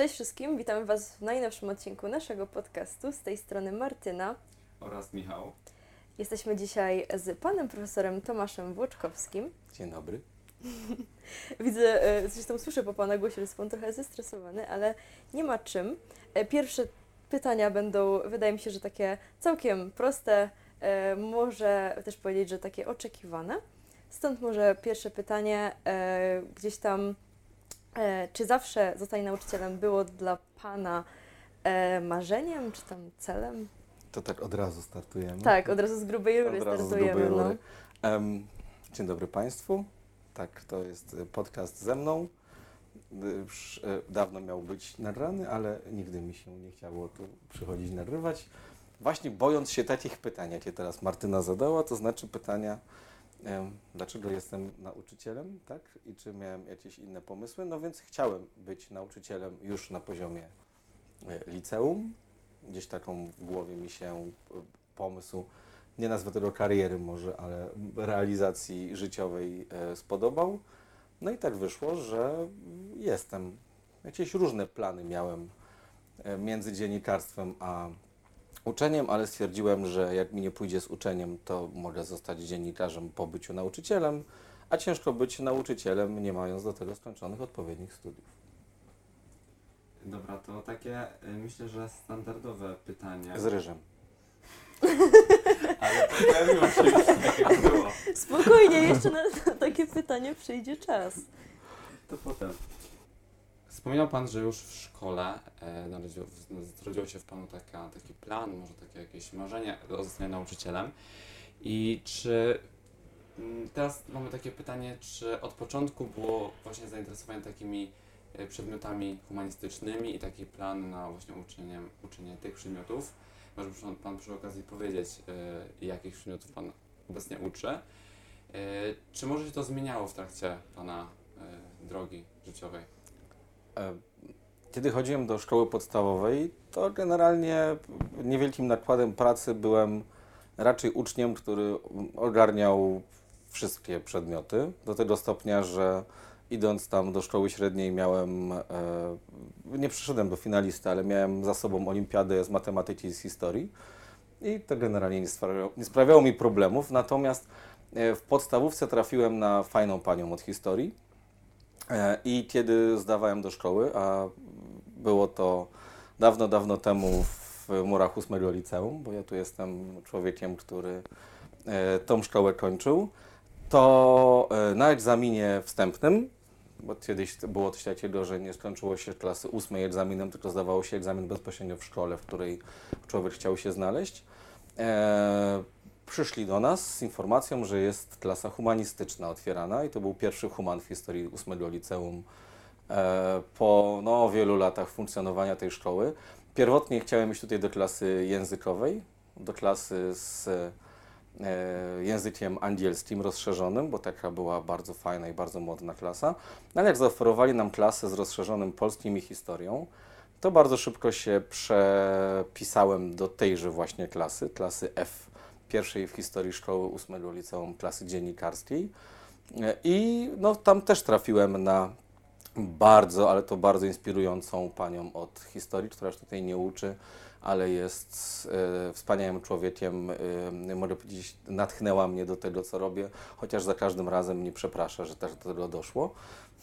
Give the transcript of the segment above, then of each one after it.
Cześć wszystkim, witamy Was w najnowszym odcinku naszego podcastu. Z tej strony Martyna. oraz Michał. Jesteśmy dzisiaj z panem profesorem Tomaszem Włoczkowskim. Dzień dobry. Widzę, e, zresztą słyszę po pana głosie, że jest pan trochę zestresowany, ale nie ma czym. E, Pierwsze pytania będą, wydaje mi się, że takie całkiem proste, e, może też powiedzieć, że takie oczekiwane. Stąd może pierwsze pytanie, gdzieś tam, czy zawsze zostanie nauczycielem było dla pana e, marzeniem, czy tam celem? To tak od razu startujemy. Tak, od razu z grubej rury Od razu z startujemy. grubej no. rury. Em, dzień dobry Państwu. Tak, to jest e, podcast ze mną. E, Już e, dawno miał być nagrany, ale nigdy mi się nie chciało tu przychodzić nagrywać. Właśnie bojąc się takich pytań, jakie teraz Martyna zadała, to znaczy pytania, dlaczego jestem nauczycielem, tak? I czy miałem jakieś inne pomysły? No więc chciałem być nauczycielem już na poziomie e, liceum. Gdzieś taką w głowie mi się e, pomysł, nie nazwę tego kariery może, ale realizacji życiowej e, spodobał. No i tak wyszło, że jestem. Jakieś różne plany miałem między dziennikarstwem a uczeniem, ale stwierdziłem, że jak mi nie pójdzie z uczeniem, to mogę zostać dziennikarzem po byciu nauczycielem, a ciężko być nauczycielem, nie mając do tego skończonych odpowiednich studiów. Dobra, to takie y, myślę, że standardowe pytanie. Z ryżem. Ale pojawiło się już takie było. Spokojnie, jeszcze na, na takie pytanie przyjdzie czas. To potem. Wspomniał Pan, że już w szkole e, narodził, w- zrodziło się w Panu taka, taki plan, może takie jakieś marzenie o zostaniu nauczycielem. I czy mm, teraz mamy takie pytanie, czy od początku było właśnie zainteresowanie takimi e, przedmiotami humanistycznymi i taki plan na właśnie uczenie, uczenie tych przedmiotów? Może Pan, pan przy okazji powiedzieć, e, jakich przedmiotów Pan obecnie uczy? E, Czy może się to zmieniało w trakcie Pana e, drogi życiowej? Kiedy chodziłem do szkoły podstawowej, to generalnie niewielkim nakładem pracy byłem raczej uczniem, który ogarniał wszystkie przedmioty. Do tego stopnia, że idąc tam do szkoły średniej miałem, e, nie przyszedłem do finalisty, ale miałem za sobą olimpiadę z matematyki i z historii. I to generalnie nie sprawiało, nie sprawiało mi problemów. Natomiast e, w podstawówce trafiłem na fajną panią od historii. E, I kiedy zdawałem do szkoły, a było to dawno, dawno temu w murach ósmego liceum, bo ja tu jestem człowiekiem, który e, tą szkołę kończył, to e, na egzaminie wstępnym, bo kiedyś było coś takiego, że nie skończyło się klasy ósmej egzaminem, tylko zdawało się egzamin bezpośrednio w szkole, w której człowiek chciał się znaleźć, przyszli do nas z informacją, że jest klasa humanistyczna otwierana i to był pierwszy human w historii ósmego liceum e, po no, wielu latach funkcjonowania tej szkoły. Pierwotnie chciałem iść tutaj do klasy językowej, do klasy z e, językiem angielskim rozszerzonym, bo taka była bardzo fajna i bardzo modna klasa. No, ale jak zaoferowali nam klasę z rozszerzonym polskim i historią, to bardzo szybko się przepisałem do tejże właśnie klasy, klasy F, pierwszej w historii szkoły ósmego liceum klasy dziennikarskiej. I no, tam też trafiłem na bardzo, ale to bardzo inspirującą panią od historii, która już tutaj nie uczy, ale jest e, wspaniałym człowiekiem. E, mogę powiedzieć, natchnęła mnie do tego, co robię, chociaż za każdym razem mnie przeprasza, że też do tego doszło.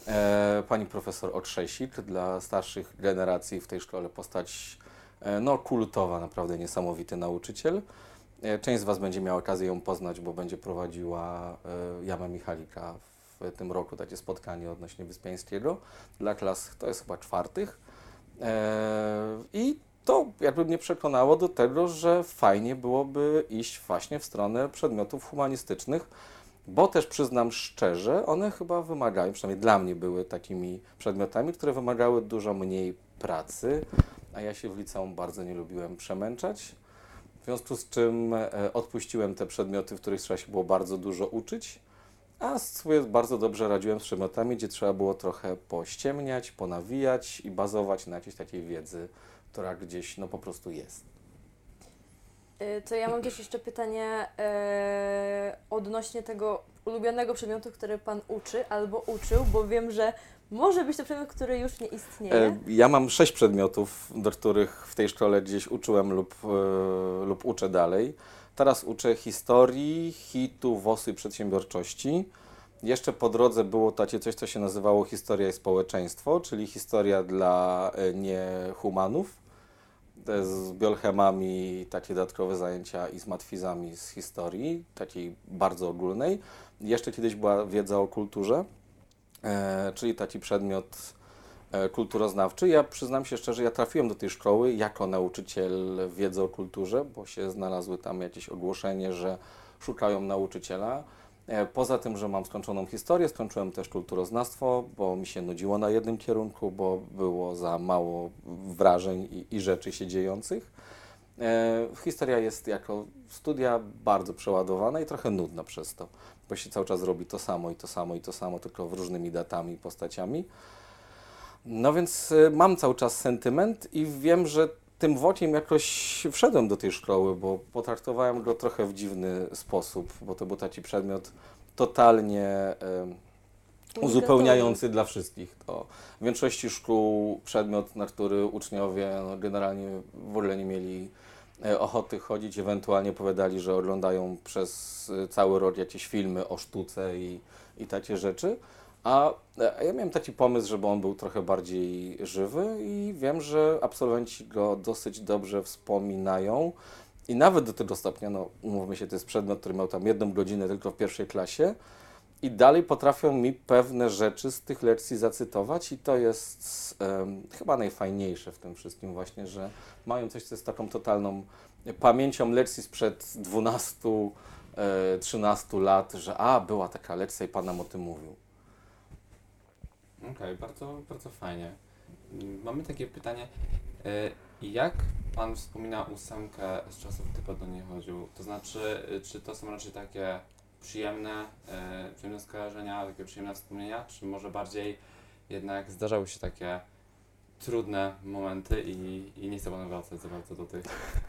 E, pani profesor Otrzejsik, dla starszych generacji w tej szkole postać e, no, kultowa, naprawdę niesamowity nauczyciel. E, Część z Was będzie miała okazję ją poznać, bo będzie prowadziła e, Jama Michalika w tym roku takie spotkanie odnośnie Wyspiańskiego dla klas, to jest chyba czwartych. E, I to jakby mnie przekonało do tego, że fajnie byłoby iść właśnie w stronę przedmiotów humanistycznych, bo też przyznam szczerze, one chyba wymagają, przynajmniej dla mnie były takimi przedmiotami, które wymagały dużo mniej pracy, a ja się w liceum bardzo nie lubiłem przemęczać. Związku z czym e, odpuściłem te przedmioty, w których trzeba się było bardzo dużo uczyć, a sobie bardzo dobrze radziłem z przedmiotami, gdzie trzeba było trochę pościemniać, ponawijać i bazować na jakiejś takiej wiedzy, która gdzieś no po prostu jest. Y, To ja mam też jeszcze pytanie e, odnośnie tego ulubionego przedmiotu, który Pan uczy albo uczył, bo wiem, że może być to przedmiot, który już nie istnieje. E, Ja mam sześć przedmiotów, do których w tej szkole gdzieś uczyłem lub, e, lub uczę dalej. Teraz uczę historii, hitu, wosy i przedsiębiorczości. Jeszcze po drodze było takie coś, co się nazywało historia i społeczeństwo, czyli historia dla e, niehumanów. Z biolchemami takie dodatkowe zajęcia i z matwizami z historii, takiej bardzo ogólnej. Jeszcze kiedyś była wiedza o kulturze, czyli taki przedmiot e, kulturoznawczy. Ja przyznam się szczerze, ja trafiłem do tej szkoły jako nauczyciel wiedzy o kulturze, bo się znalazły tam jakieś ogłoszenie, że szukają nauczyciela. E, Poza tym, że mam skończoną historię, skończyłem też kulturoznawstwo, bo mi się nudziło na jednym kierunku, bo było za mało wrażeń i, i rzeczy się dziejących. E, Historia jest jako studia bardzo przeładowana i trochę nudna przez to, bo się cały czas robi to samo i to samo i to samo, tylko w różnymi datami i postaciami. No więc y, mam cały czas sentyment i wiem, że tym wokiem jakoś wszedłem do tej szkoły, bo potraktowałem go trochę w dziwny sposób, bo to był taki przedmiot totalnie em, uzupełniający dla wszystkich. To w większości szkół przedmiot, na który uczniowie no, generalnie w ogóle nie mieli ochoty chodzić, ewentualnie opowiadali, że oglądają przez e, cały rok jakieś filmy o sztuce i, i takie rzeczy. A e, ja miałem taki pomysł, żeby on był trochę bardziej żywy i wiem, że absolwenci go dosyć dobrze wspominają. I nawet do tego stopnia, no umówmy się, to jest przedmiot, który miał tam jedną godzinę tylko w pierwszej klasie i dalej potrafią mi pewne rzeczy z tych lekcji zacytować i to jest em, chyba najfajniejsze w tym wszystkim właśnie, że mają coś, co jest taką totalną pamięcią lekcji sprzed 12, e, 13 lat, że a, była taka lekcja i Pan nam o tym mówił. Okej, bardzo, bardzo fajnie. Mamy takie pytanie. e, Jak Pan wspomina ósemkę z czasów, gdy Pan do niej chodził? To znaczy, e, czy to są raczej takie przyjemne, e, przyjemne skojarzenia, takie przyjemne wspomnienia, czy może bardziej jednak zdarzały się takie trudne momenty i, i nie chce Pan wracać za bardzo do tych...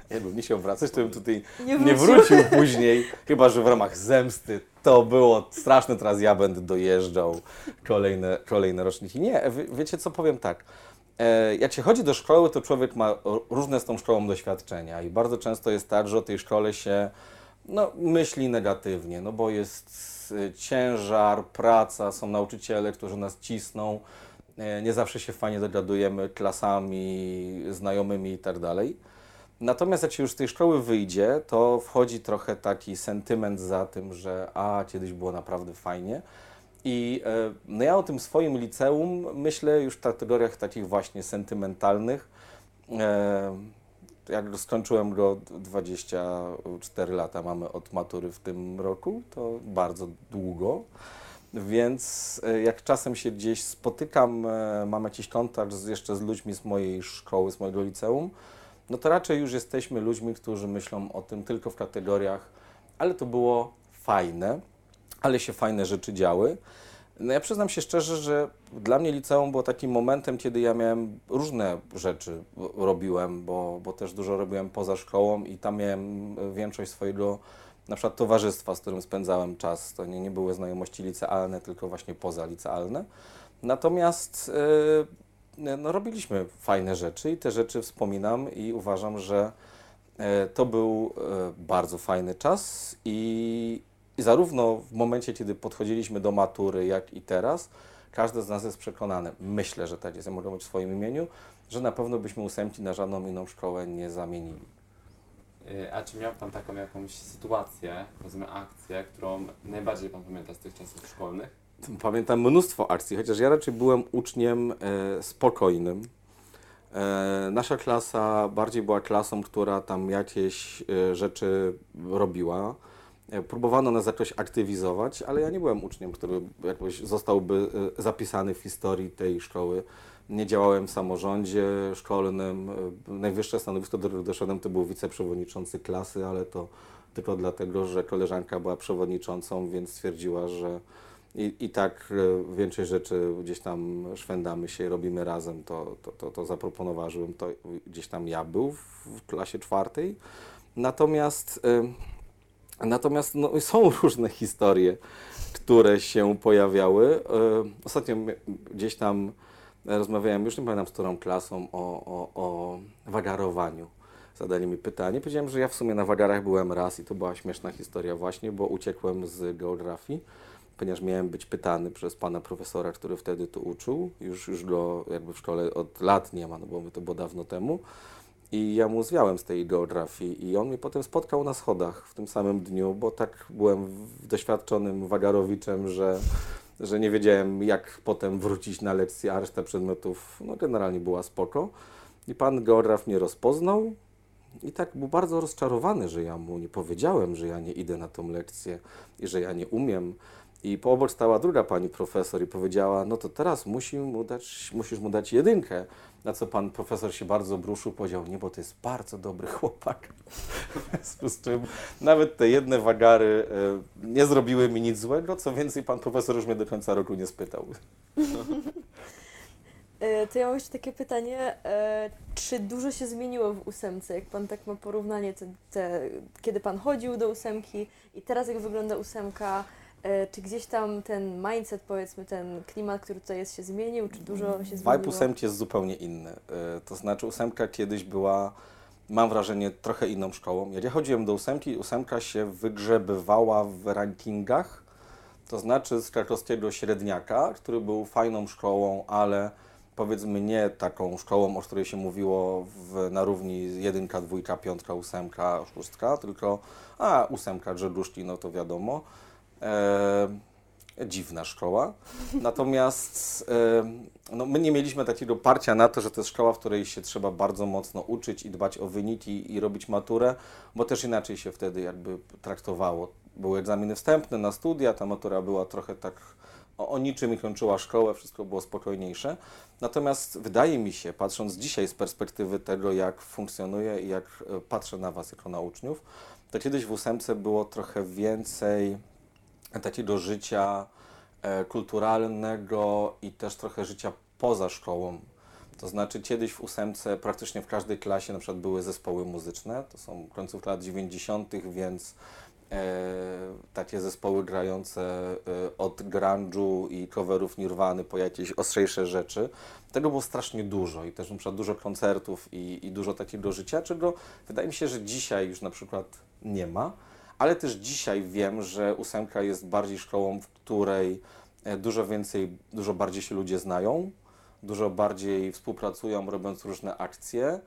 Jakbym nie chciał wracać, to bym tutaj nie nie wrócił. wrócił później, chyba że w ramach zemsty. To było straszne, teraz ja będę dojeżdżał kolejne, kolejne roczniki. Nie, wie, wiecie co, powiem tak. E, jak się chodzi do szkoły, to człowiek ma różne z tą szkołą doświadczenia i bardzo często jest tak, że o tej szkole się no, myśli negatywnie, no bo jest e, ciężar, praca, są nauczyciele, którzy nas cisną, e, nie zawsze się fajnie dogadujemy klasami, znajomymi i tak. Natomiast jak się już z tej szkoły wyjdzie, to wchodzi trochę taki sentyment za tym, że a, kiedyś było naprawdę fajnie. I e, no ja o tym swoim liceum myślę już w kategoriach takich właśnie sentymentalnych. Jak skończyłem go 24 lata, mamy od matury w tym roku, to bardzo długo. Więc e, jak czasem się gdzieś spotykam, e, mam jakiś kontakt z, jeszcze z ludźmi z mojej szkoły, z mojego liceum, no to raczej już jesteśmy ludźmi, którzy myślą o tym tylko w kategoriach, ale to było fajne, ale się fajne rzeczy działy. No ja przyznam się szczerze, że dla mnie liceum było takim momentem, kiedy ja miałem różne rzeczy robiłem, bo, bo też dużo robiłem poza szkołą i tam miałem większość swojego na przykład towarzystwa, z którym spędzałem czas. To nie, nie były znajomości licealne, tylko właśnie pozalicealne. Natomiast yy, no, robiliśmy fajne rzeczy i te rzeczy wspominam i uważam, że e, to był e, bardzo fajny czas i, i zarówno w momencie, kiedy podchodziliśmy do matury, jak i teraz, każdy z nas jest przekonany, myślę, że tak jest, ja mogę mówić w swoim imieniu, że na pewno byśmy ósemki na żadną inną szkołę nie zamienili. E, A czy miał Pan taką jakąś sytuację, powiedzmy akcję, którą najbardziej Pan pamięta z tych czasów szkolnych? Pamiętam mnóstwo akcji, chociaż ja raczej byłem uczniem e, spokojnym. E, nasza klasa bardziej była klasą, która tam jakieś e, rzeczy robiła. E, próbowano nas jakoś aktywizować, ale ja nie byłem uczniem, który jakoś zostałby e, zapisany w historii tej szkoły. Nie działałem w samorządzie szkolnym. E, Najwyższe stanowisko, do którego doszedłem, to był wiceprzewodniczący klasy, ale to tylko dlatego, że koleżanka była przewodniczącą, więc stwierdziła, że i, i tak większość rzeczy gdzieś tam szwendamy się robimy razem, to, to, to, to zaproponowała, żebym to gdzieś tam ja był w, w klasie czwartej. Natomiast Natomiast no, są różne historie, które się pojawiały. E, Ostatnio gdzieś tam rozmawiałem, już nie pamiętam z którą klasą, o, o, o wagarowaniu. Zadali mi pytanie. Powiedziałem, że ja w sumie na wagarach byłem raz i to była śmieszna historia właśnie, bo uciekłem z geografii, ponieważ miałem być pytany przez pana profesora, który wtedy tu uczył. Już, już go jakby w szkole od lat nie ma, no bo to było dawno temu. I ja mu zwiałem z tej geografii i on mnie potem spotkał na schodach w tym samym dniu, bo tak byłem doświadczonym wagarowiczem, że, że nie wiedziałem jak potem wrócić na lekcję, a reszta przedmiotów no, generalnie była spoko. I pan geograf mnie rozpoznał i tak był bardzo rozczarowany, że ja mu nie powiedziałem, że ja nie idę na tą lekcję i że ja nie umiem. I po obok stała druga pani profesor i powiedziała, no to teraz musi mu dać, musisz mu dać jedynkę. Na co pan profesor się bardzo bruszył, powiedział, nie, bo to jest bardzo dobry chłopak. W związku z czym nawet te jedne wagary e, nie zrobiły mi nic złego, co więcej pan profesor już mnie do końca roku nie spytał. E, To ja mam jeszcze takie pytanie, e, czy dużo się zmieniło w ósemce, jak pan tak ma porównanie, te, te, kiedy pan chodził do ósemki i teraz jak wygląda ósemka, czy gdzieś tam ten mindset, powiedzmy, ten klimat, który tutaj jest, się zmienił, czy dużo się zmieniło? Vibe ósemki jest zupełnie inny. E, To znaczy ósemka kiedyś była, mam wrażenie, trochę inną szkołą. Jak ja chodziłem do ósemki, ósemka się wygrzebywała w rankingach, to znaczy z krakowskiego średniaka, który był fajną szkołą, ale powiedzmy nie taką szkołą, o której się mówiło w, na równi jedynka, dwójka, piątka, ósemka, szóstka, tylko a ósemka, drzeguszki, no to wiadomo. E, dziwna szkoła. Natomiast e, no, my nie mieliśmy takiego parcia na to, że to jest szkoła, w której się trzeba bardzo mocno uczyć i dbać o wyniki i robić maturę, bo też inaczej się wtedy jakby traktowało. Były egzaminy wstępne na studia, ta matura była trochę tak o, o niczym i kończyła szkołę, wszystko było spokojniejsze. Natomiast wydaje mi się, patrząc dzisiaj z perspektywy tego, jak funkcjonuje i jak e, patrzę na Was jako na uczniów, to kiedyś w ósemce było trochę więcej takiego życia e, kulturalnego i też trochę życia poza szkołą. To znaczy kiedyś w ósemce praktycznie w każdej klasie na przykład były zespoły muzyczne, to są końców lat 90., więc e, takie zespoły grające e, od grunge'u i coverów Nirwany po jakieś ostrzejsze rzeczy. Tego było strasznie dużo i też na przykład dużo koncertów i, i dużo takiego życia, czego wydaje mi się, że dzisiaj już na przykład nie ma. Ale też dzisiaj wiem, że ósemka jest bardziej szkołą, w której e, dużo więcej, dużo bardziej się ludzie znają, dużo bardziej współpracują, robiąc różne akcje.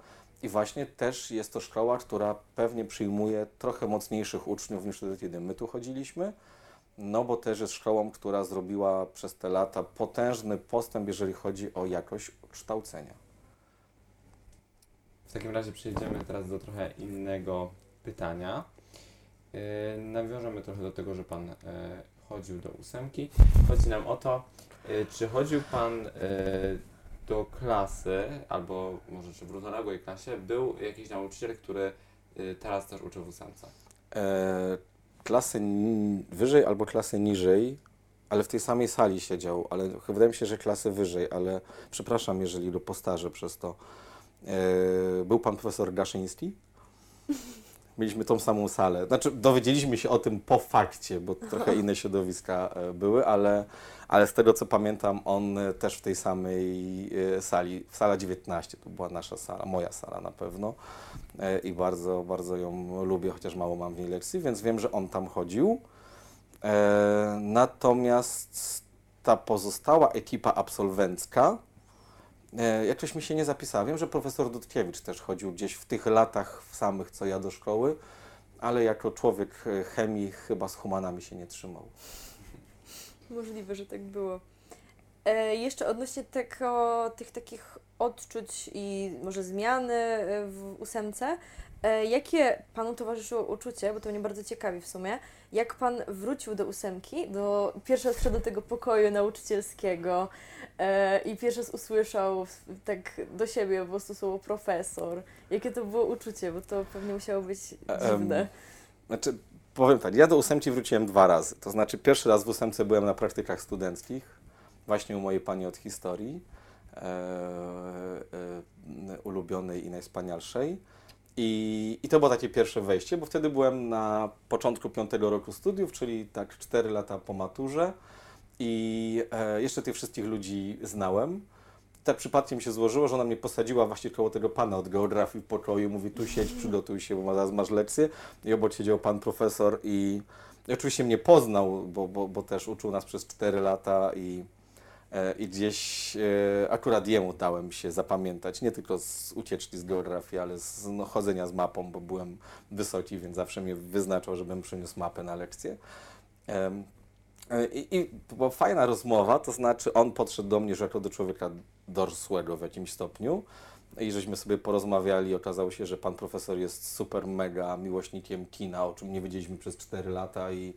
I właśnie też jest to szkoła, która pewnie przyjmuje trochę mocniejszych uczniów niż wtedy, kiedy my tu chodziliśmy. No bo też jest szkołą, która zrobiła przez te lata potężny postęp, jeżeli chodzi o jakość kształcenia. W takim razie przejdziemy teraz do trochę innego pytania. Yy, nawiążemy trochę do tego, że Pan yy, chodził do ósemki. Chodzi nam o to, yy, czy chodził Pan do klasy, albo może czy w równoległej klasie, był jakiś nauczyciel, który teraz też uczy w ósemce? e, klasy wyżej albo klasy niżej, ale w tej samej sali siedział, ale wydaje mi się, że klasy wyżej, ale przepraszam, jeżeli go postarzę przez to. E, był pan profesor Gaszyński. Mieliśmy tą samą salę. Znaczy, dowiedzieliśmy się o tym po fakcie, bo trochę inne środowiska e, były, ale, ale z tego co pamiętam, on e, też w tej samej e, sali, w sala 19, to była nasza sala, moja sala na pewno i bardzo, bardzo ją lubię, chociaż mało mam w niej lekcji, więc wiem, że on tam chodził. Natomiast ta pozostała ekipa absolwencka jakoś mi się nie zapisała. Wiem, że profesor Dudkiewicz też chodził gdzieś w tych latach samych, co ja do szkoły, ale jako człowiek e, chemii chyba z humanami się nie trzymał. Możliwe, że tak było. E, jeszcze odnośnie tego, tych takich odczuć i może zmiany e, w ósemce, e, jakie Panu towarzyszyło uczucie, bo to mnie bardzo ciekawi w sumie, jak Pan wrócił do ósemki, do, pierwszy raz wszedł do tego pokoju nauczycielskiego e, i pierwszy raz usłyszał tak do siebie po prostu słowo profesor. Jakie to było uczucie, bo to pewnie musiało być Em, dziwne. Znaczy, powiem tak, ja do ósemki wróciłem dwa razy. To znaczy, pierwszy raz w ósemce byłem na praktykach studenckich, właśnie u mojej pani od historii, e, e, ulubionej i najwspanialszej. I, I to było takie pierwsze wejście, bo wtedy byłem na początku piątego roku studiów, czyli tak 4 lata po maturze i e, jeszcze tych wszystkich ludzi znałem. Tak przypadkiem się złożyło, że ona mnie posadziła właśnie koło tego pana od geografii w pokoju. Mówi, tu siedź, przygotuj się, bo zaraz masz lekcję. I obok siedział pan profesor i, i oczywiście mnie poznał, bo, bo, bo też uczył nas przez 4 lata i, i gdzieś e, akurat jemu dałem się zapamiętać, nie tylko z ucieczki z geografii, ale z no, chodzenia z mapą, bo byłem wysoki, więc zawsze mnie wyznaczał, żebym przyniósł mapę na lekcję. E, I, I była fajna rozmowa, to znaczy on podszedł do mnie już jako do człowieka dorosłego w jakimś stopniu i żeśmy sobie porozmawiali. Okazało się, że pan profesor jest super mega miłośnikiem kina, o czym nie wiedzieliśmy przez 4 lata i,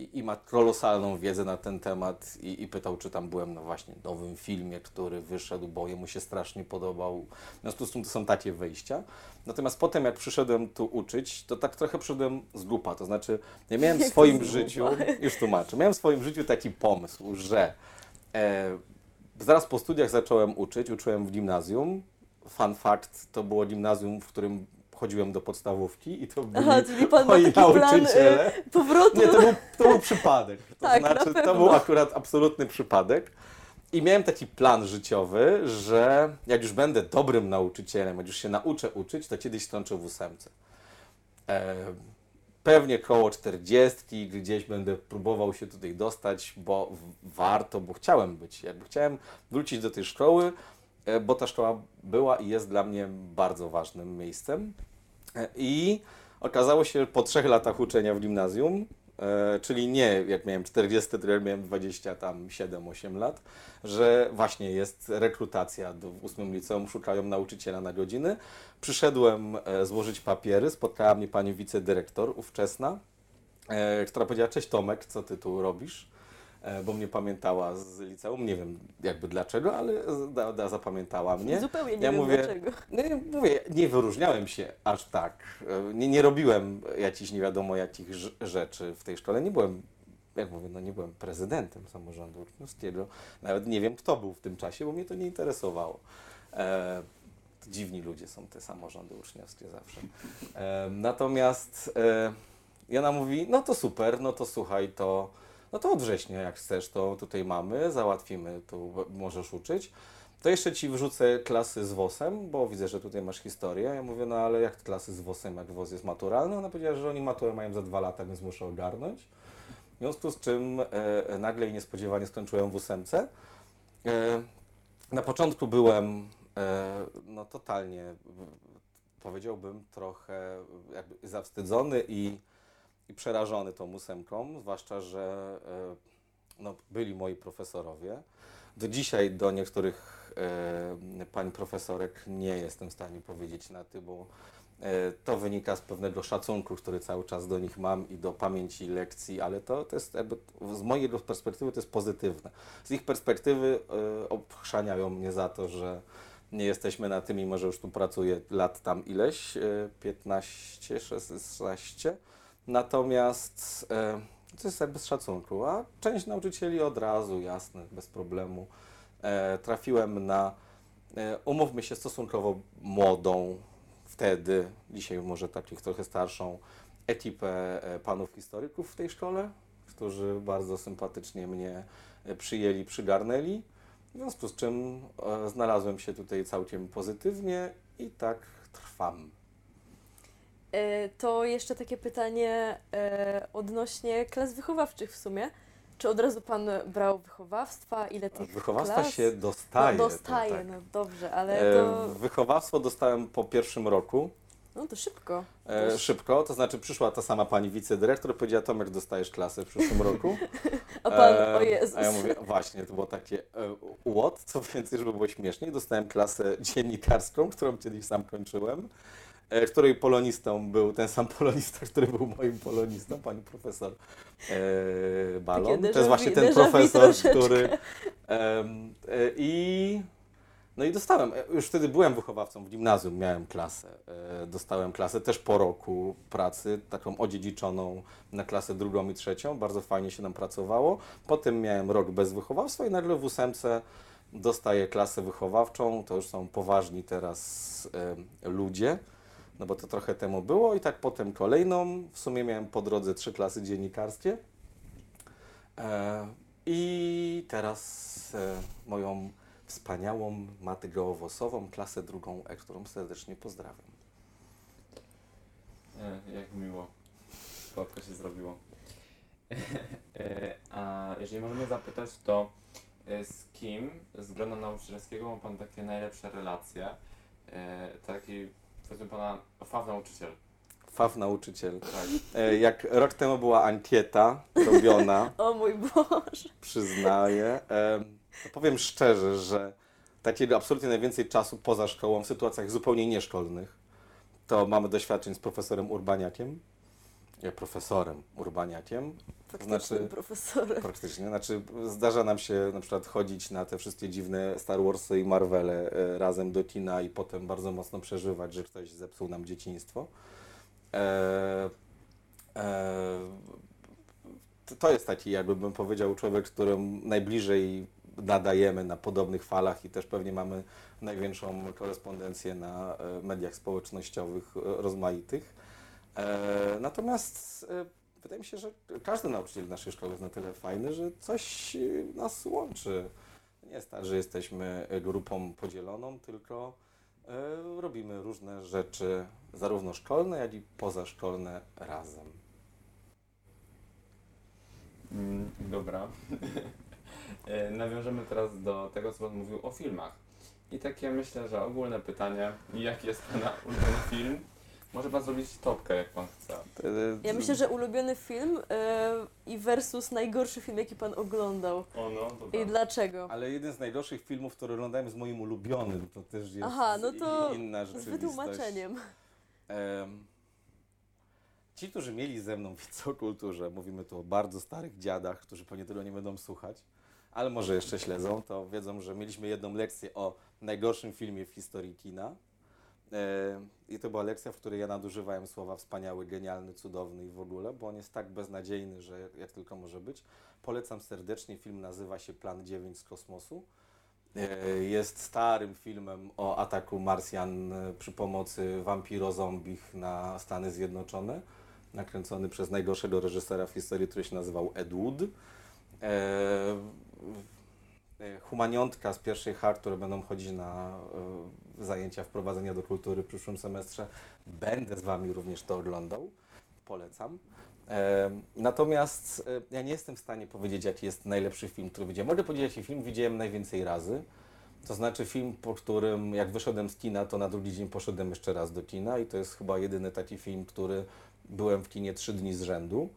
i, i ma kolosalną wiedzę na ten temat i, i pytał, czy tam byłem na właśnie nowym filmie, który wyszedł, bo jemu się strasznie podobał. W związku z tym to są takie wyjścia. Natomiast potem, jak przyszedłem tu uczyć, to tak trochę przyszedłem z głupa. To znaczy, ja miałem w swoim życiu, już tłumaczę, miałem w swoim życiu taki pomysł, że e, zaraz po studiach zacząłem uczyć, uczyłem w gimnazjum. Fun fact, to było gimnazjum, w którym chodziłem do podstawówki i to byli Aha, czyli pan moi taki plan nauczyciele. y, powrotu. Nie, to był, to był przypadek. To Tak, na znaczy, to był akurat absolutny przypadek. I miałem taki plan życiowy, że jak już będę dobrym nauczycielem, jak już się nauczę uczyć, to kiedyś skończę w ósemce. E, pewnie koło 40 gdzieś będę próbował się tutaj dostać, bo warto, bo chciałem być. Jakby chciałem wrócić do tej szkoły, e, bo ta szkoła była i jest dla mnie bardzo ważnym miejscem. E, I okazało się po trzech latach uczenia w gimnazjum, e, czyli nie jak miałem 40, tylko jak miałem 20, tam 7-8 lat, że właśnie jest rekrutacja w ósmym liceum, szukają nauczyciela na godziny. Przyszedłem e, złożyć papiery, spotkała mnie pani wicedyrektor ówczesna, która powiedziała, cześć Tomek, co ty tu robisz? E, bo mnie pamiętała z liceum, nie wiem jakby dlaczego, ale da, da, zapamiętała mnie. Zupełnie nie Ja wiem mówię- dlaczego. No, ja mówię, nie wyróżniałem się aż tak. E, Nie, nie robiłem jakichś nie wiadomo jakich rz- rzeczy w tej szkole. Nie byłem, jak mówię, no nie byłem prezydentem samorządu uczniowskiego. Nawet nie wiem, kto był w tym czasie, bo mnie to nie interesowało. E, dziwni ludzie są te samorządy uczniowskie zawsze. E, natomiast e, Jana mówi, no to super, no to słuchaj, to, no to od września jak chcesz, to tutaj mamy, załatwimy, tu możesz uczyć. To jeszcze ci wrzucę klasy z WOS-em, bo widzę, że tutaj masz historię. Ja mówię, no ale jak klasy z WOS-em, jak WOS jest maturalny? Ona powiedziała, że oni maturę mają za dwa lata, więc muszę ogarnąć. W związku z czym e, nagle i niespodziewanie skończyłem w ósemce. E, na początku byłem e, no totalnie, powiedziałbym, trochę jakby zawstydzony i, i przerażony tą ósemką, zwłaszcza, że e, no, byli moi profesorowie. Do dzisiaj do niektórych e, pań profesorek nie jestem w stanie powiedzieć na ty, bo e, to wynika z pewnego szacunku, który cały czas do nich mam i do pamięci lekcji, ale to, to jest jakby, z mojej perspektywy to jest pozytywne. Z ich perspektywy e, obchrzaniają mnie za to, że nie jesteśmy na tym, mimo że już tu pracuję lat tam ileś, e, 15, 16. Natomiast to jest jakby z szacunku, a część nauczycieli od razu, jasne, bez problemu. E, trafiłem na, e, umówmy się, stosunkowo młodą wtedy, dzisiaj może takich trochę starszą, ekipę e, panów historyków w tej szkole, którzy bardzo sympatycznie mnie przyjęli, przygarnęli. W związku z czym znalazłem się tutaj całkiem pozytywnie i tak trwam. E, To jeszcze takie pytanie e, odnośnie klas wychowawczych w sumie. Czy od razu pan brał wychowawstwa? Ile tych Wychowawstwa klas? się dostaje. No, dostaje, tak. no dobrze, ale E, to, Wychowawstwo dostałem po pierwszym roku. no to szybko. E, szybko, to znaczy przyszła ta sama pani wicedyrektor, powiedziała Tomek, dostajesz klasę w przyszłym roku. A pan, E, o Jezus. A ja mówię, właśnie, to było takie e, łot, co więcej, żeby było śmieszniej, dostałem klasę dziennikarską, którą kiedyś sam kończyłem, e, której polonistą był ten sam polonista, który był moim polonistą, pani profesor e, Balon. Takie To jest właśnie ten profesor, który... e, I no i dostałem, e, już wtedy byłem wychowawcą w gimnazjum, miałem klasę. E, Dostałem klasę też po roku pracy, taką odziedziczoną na klasę drugą i trzecią. Bardzo fajnie się nam pracowało. Potem miałem rok bez wychowawstwa i nagle w ósemce dostaję klasę wychowawczą. To już są poważni teraz ludzie. No bo to trochę temu było i tak potem kolejną. W sumie miałem po drodze trzy klasy dziennikarskie. E, I teraz e, moją wspaniałą matę gołowosową, klasę drugą E, którą serdecznie pozdrawiam. E, jak miło. Słodko się zrobiło. E, A jeżeli możemy zapytać, to e, z kim z grona nauczycielskiego ma Pan takie najlepsze relacje? E, Taki, powiedzmy Pana, faw nauczyciel. Faw nauczyciel. Tak. E, Jak rok temu była ankieta robiona, O mój Boże. przyznaję, to powiem szczerze, że takiego absolutnie najwięcej czasu poza szkołą, w sytuacjach zupełnie nieszkolnych, to mamy doświadczeń z profesorem Urbaniakiem. Nie, profesorem Urbaniakiem. Faktycznym Znaczy- profesorem. Praktycznie. Znaczy, zdarza nam się na przykład chodzić na te wszystkie dziwne Star Warsy i Marvele e, razem do kina i potem bardzo mocno przeżywać, że ktoś zepsuł nam dzieciństwo. E, e, to- jest taki, jakby bym powiedział, człowiek, którym najbliżej nadajemy na podobnych falach i też pewnie mamy największą korespondencję na e, mediach społecznościowych e, rozmaitych. E, natomiast e, wydaje mi się, że każdy nauczyciel naszej szkole jest na tyle fajny, że coś e, nas łączy. Nie jest tak, że jesteśmy grupą podzieloną, tylko robimy różne rzeczy, zarówno szkolne, jak i pozaszkolne razem. Mm, Dobra. Nawiążemy teraz do tego, co Pan mówił o filmach. I takie myślę, że ogólne pytanie, jaki jest Pana ulubiony film? Może Pan zrobić topkę, jak Pan chce. E, Ja myślę, że ulubiony film e, i versus najgorszy film, jaki pan oglądał. O no, dobra. I dlaczego? Ale jeden z najgorszych filmów, który oglądałem jest moim ulubionym, to też jest Aha, no to inna Z rzeczywistość. wytłumaczeniem. Em, Ci, którzy mieli ze mną wiedzę o kulturze, mówimy tu o bardzo starych dziadach, którzy pewnie tego nie będą słuchać, ale może jeszcze śledzą, to wiedzą, że mieliśmy jedną lekcję o najgorszym filmie w historii kina. E, I to była lekcja, w której ja nadużywałem słowa wspaniały, genialny, cudowny i w ogóle, bo on jest tak beznadziejny, że jak tylko może być. Polecam serdecznie, film nazywa się Plan 9 z kosmosu. E, Jest starym filmem o ataku Marsjan e, przy pomocy wampiro-zombich na Stany Zjednoczone, nakręcony przez najgorszego reżysera w historii, który się nazywał Ed Wood. E, Humaniątka z pierwszej H, które będą chodzić na e, zajęcia wprowadzenia do kultury w przyszłym semestrze. Będę z Wami również to oglądał. Polecam. E, Natomiast ja nie jestem w stanie powiedzieć, jaki jest najlepszy film, który widziałem. Mogę powiedzieć, jaki film widziałem najwięcej razy. To znaczy film, po którym jak wyszedłem z kina, to na drugi dzień poszedłem jeszcze raz do kina i to jest chyba jedyny taki film, który byłem w kinie trzy dni z rzędu.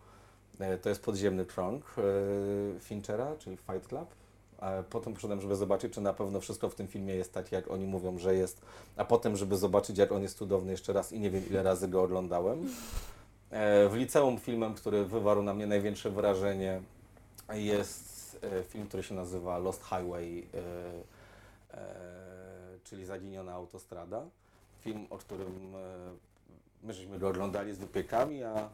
To jest Podziemny Krąg e, Finchera, czyli Fight Club. A potem poszedłem, żeby zobaczyć, czy na pewno wszystko w tym filmie jest tak, jak oni mówią, że jest. A potem, żeby zobaczyć, jak on jest cudowny jeszcze raz i nie wiem, ile razy go oglądałem. E, W liceum filmem, który wywarł na mnie największe wrażenie jest e, film, który się nazywa Lost Highway, e, czyli Zaginiona autostrada. Film, o którym my żeśmy go oglądali z wypiekami, a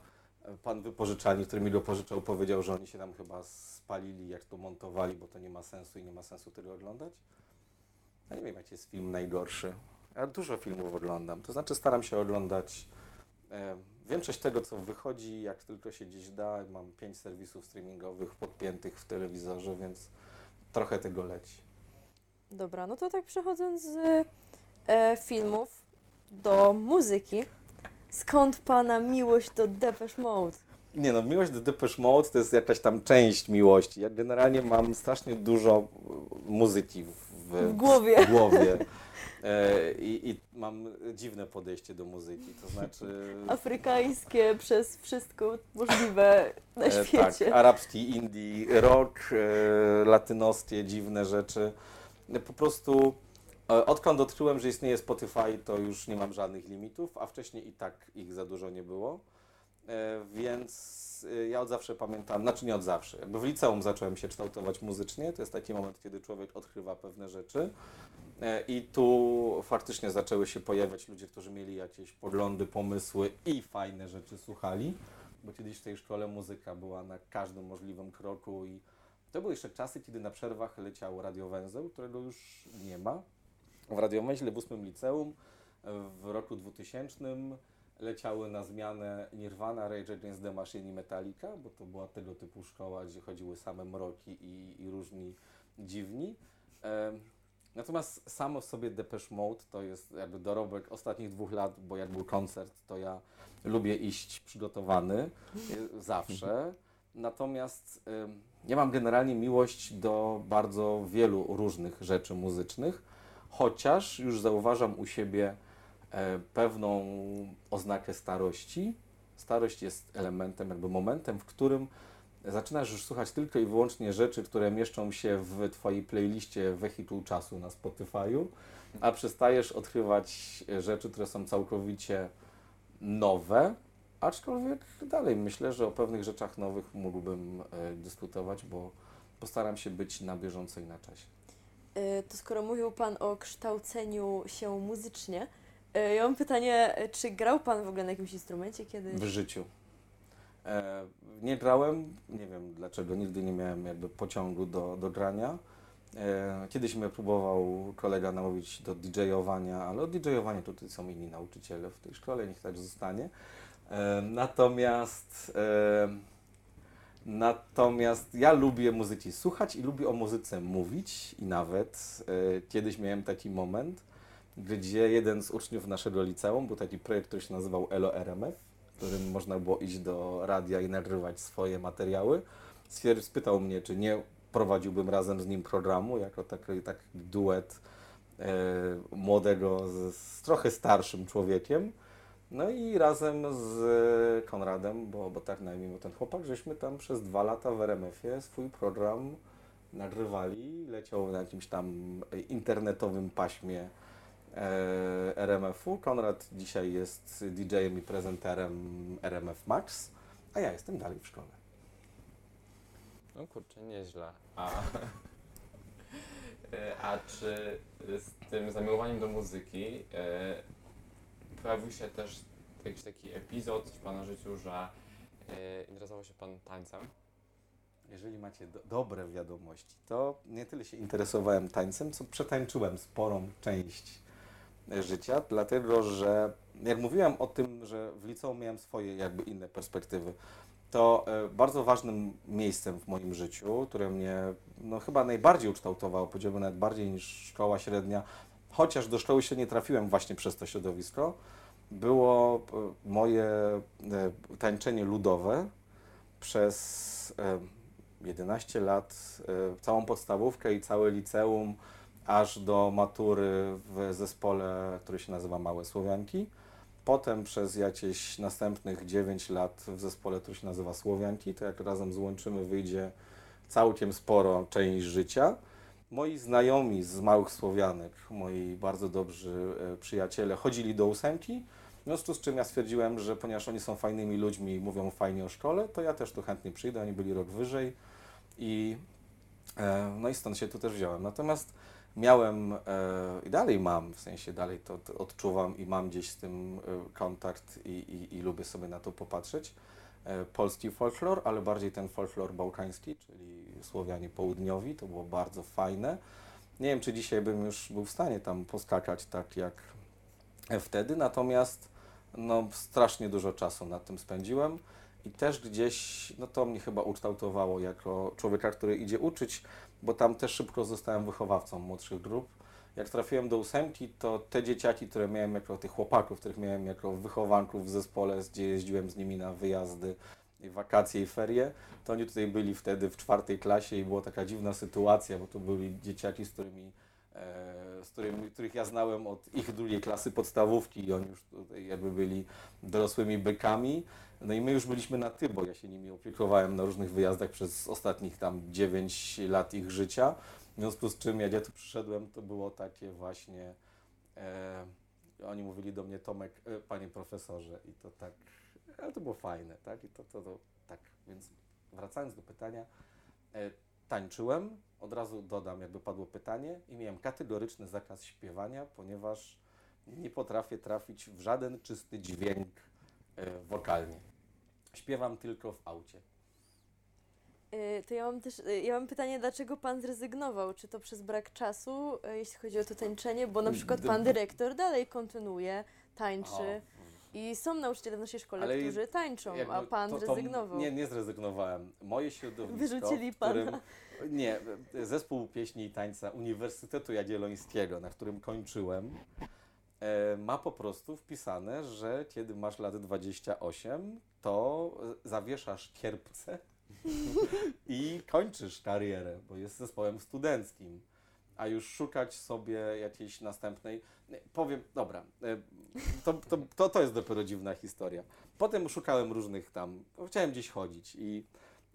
pan wypożyczalni, który mi go pożyczał, powiedział, że oni się tam chyba spalili, jak to montowali, bo to nie ma sensu i nie ma sensu tego oglądać. Ja nie wiem, jaki jest film najgorszy. Ja dużo filmów oglądam, to znaczy staram się oglądać e, większość tego, co wychodzi, jak tylko się gdzieś da. Mam pięć serwisów streamingowych podpiętych w telewizorze, więc trochę tego leci. Dobra, no to tak przechodząc z e, filmów do muzyki. Skąd pana miłość do Depeche Mode? Nie no, miłość do Depeche Mode to jest jakaś tam część miłości. Ja generalnie mam strasznie dużo e, muzyki w, W głowie. W głowie. E, i, I mam dziwne podejście do muzyki, to znaczy... Afrykańskie przez wszystko możliwe na E, świecie. Tak, arabski, indie, rock, e, latynoskie, dziwne rzeczy. E, Po prostu e, odkąd odkryłem, że istnieje Spotify, to już nie mam żadnych limitów, a wcześniej i tak ich za dużo nie było. E, Więc e, ja od zawsze pamiętam, znaczy nie od zawsze, jakby w liceum zacząłem się kształtować muzycznie, to jest taki moment, kiedy człowiek odkrywa pewne rzeczy. E, I tu faktycznie zaczęły się pojawiać ludzie, którzy mieli jakieś poglądy, pomysły i fajne rzeczy słuchali bo kiedyś w tej szkole muzyka była na każdym możliwym kroku i to były jeszcze czasy, kiedy na przerwach leciał radiowęzeł, którego już nie ma. W radiowęźle w ósmym liceum w roku 2000 leciały na zmianę Nirvana, Rage Against the Machine i Metallica, bo to była tego typu szkoła, gdzie chodziły same mroki i, i różni dziwni. Em, Natomiast samo w sobie Depeche Mode to jest jakby dorobek ostatnich dwóch lat, bo jak był koncert, to ja lubię iść przygotowany y, zawsze. Natomiast ym, ja mam generalnie miłość do bardzo wielu różnych rzeczy muzycznych, chociaż już zauważam u siebie e, pewną oznakę starości. Starość jest elementem, jakby momentem, w którym zaczynasz już słuchać tylko i wyłącznie rzeczy, które mieszczą się w Twojej playliście wehikuł czasu na Spotify'u, a przestajesz odkrywać rzeczy, które są całkowicie nowe, aczkolwiek dalej myślę, że o pewnych rzeczach nowych mógłbym e, dyskutować, bo postaram się być na bieżąco i na czasie. E, To skoro mówił Pan o kształceniu się muzycznie, e, ja mam pytanie, czy grał Pan w ogóle na jakimś instrumencie kiedyś? W życiu. E, nie grałem, nie wiem dlaczego, nigdy nie miałem jakby pociągu do, do grania. E, kiedyś mnie próbował kolega namówić do DJ-owania, ale od DJ-owania tutaj są inni nauczyciele w tej szkole, niech tak zostanie. E, natomiast, e, natomiast ja lubię muzyki słuchać i lubię o muzyce mówić i nawet e, kiedyś miałem taki moment, gdzie jeden z uczniów naszego liceum, był taki projekt, który się nazywał ELO RMF, w którym można było iść do radia i nagrywać swoje materiały. Stwierdź, spytał mnie, czy nie prowadziłbym razem z nim programu, jako taki, taki duet e, młodego z, z trochę starszym człowiekiem. No i razem z Konradem, bo, bo tak na imię miał ten chłopak, żeśmy tam przez dwa lata w RMF-ie swój program nagrywali. Leciał na jakimś tam internetowym paśmie e, RMF-u. Konrad dzisiaj jest DJ-em i prezenterem RMF Max, a ja jestem dalej w szkole. No kurczę, nieźle. A, E, a czy z tym zamiłowaniem do muzyki e, pojawił się też jakiś taki epizod w Pana życiu, że e, interesował się Pan tańcem? Jeżeli macie do, dobre wiadomości, to nie tyle się interesowałem tańcem, co przetańczyłem sporą część życia, dlatego że jak mówiłem o tym, że w liceum miałem swoje jakby inne perspektywy, to e, bardzo ważnym miejscem w moim życiu, które mnie no, chyba najbardziej ukształtowało, powiedziałbym nawet bardziej niż szkoła średnia, chociaż do szkoły średniej trafiłem właśnie przez to środowisko, było e, moje e, tańczenie ludowe przez e, 11 lat, e, całą podstawówkę i całe liceum, aż do matury w zespole, który się nazywa Małe Słowianki. Potem przez jakieś następnych 9 lat w zespole, który się nazywa Słowianki, to jak razem złączymy, wyjdzie całkiem sporo część życia. Moi znajomi z Małych Słowianek, moi bardzo dobrzy e, przyjaciele, chodzili do ósemki, w związku z czym ja stwierdziłem, że ponieważ oni są fajnymi ludźmi i mówią fajnie o szkole, to ja też tu chętnie przyjdę, oni byli rok wyżej i e, no i stąd się tu też wziąłem. Natomiast miałem e, i dalej mam, w sensie dalej to, odczuwam i mam gdzieś z tym kontakt i, i, i lubię sobie na to popatrzeć. E, polski folklor, ale bardziej ten folklor bałkański, czyli Słowianie południowi, to było bardzo fajne. Nie wiem, czy dzisiaj bym już był w stanie tam poskakać tak jak wtedy, natomiast no, strasznie dużo czasu nad tym spędziłem i też gdzieś, no to mnie chyba ukształtowało jako człowieka, który idzie uczyć, bo tam też szybko zostałem wychowawcą młodszych grup. Jak trafiłem do ósemki, to te dzieciaki, które miałem jako tych chłopaków, których miałem jako wychowanków w zespole, gdzie jeździłem z nimi na wyjazdy, i wakacje i ferie, to oni tutaj byli wtedy w czwartej klasie i była taka dziwna sytuacja, bo to byli dzieciaki, z którymi e, z którymi, których ja znałem od ich drugiej klasy podstawówki i oni już tutaj jakby byli dorosłymi bykami. No i my już byliśmy na ty, bo ja się nimi opiekowałem na różnych wyjazdach przez ostatnich tam 9 lat ich życia. W związku z czym jak ja tu przyszedłem, to było takie właśnie, e, oni mówili do mnie Tomek, e, panie profesorze i to tak, ale to było fajne, tak? I to, to, to tak, więc wracając do pytania, e, tańczyłem, od razu dodam, jakby padło pytanie, i miałem kategoryczny zakaz śpiewania, ponieważ nie potrafię trafić w żaden czysty dźwięk e, wokalnie. Śpiewam tylko w aucie. Y, To ja mam też, y, ja mam pytanie, dlaczego pan zrezygnował? Czy to przez brak czasu, y, jeśli chodzi o to tańczenie? Bo na przykład pan dyrektor dalej kontynuuje, tańczy i są nauczyciele w naszej szkole, Ale którzy tańczą, Jakby a pan to- to- zrezygnował. Nie, nie zrezygnowałem. Moje środowisko, Wyrzucili w którym, pana. Nie, zespół pieśni i tańca Uniwersytetu Jagiellońskiego, na którym kończyłem, e, ma po prostu wpisane, że kiedy masz lat 28, to zawieszasz kierpce i kończysz karierę, bo jest zespołem studenckim. A już szukać sobie jakiejś następnej. Powiem, dobra, e, to, to, to, to jest dopiero dziwna historia. Potem szukałem różnych tam, chciałem gdzieś chodzić i,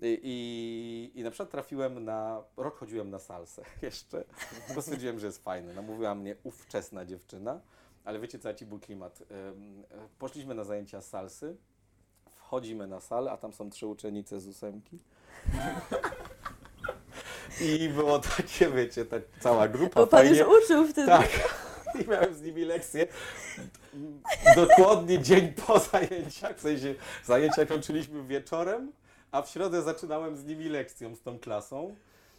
i, i, na przykład trafiłem na, rok chodziłem na salsę jeszcze, bo stwierdziłem, że jest fajne. Namówiła mnie ówczesna dziewczyna, ale wiecie co, jaki był klimat? E, Poszliśmy na zajęcia salsy, wchodzimy na salę, a tam są trzy uczennice z ósemki. I było takie, wiecie, tak cała grupa Bo pan fajnie. już uczył wtedy. Tak. I miałem z nimi lekcję. Dokładnie dzień po zajęciach, w sensie zajęcia kończyliśmy wieczorem, a w środę zaczynałem z nimi lekcją, z tą klasą.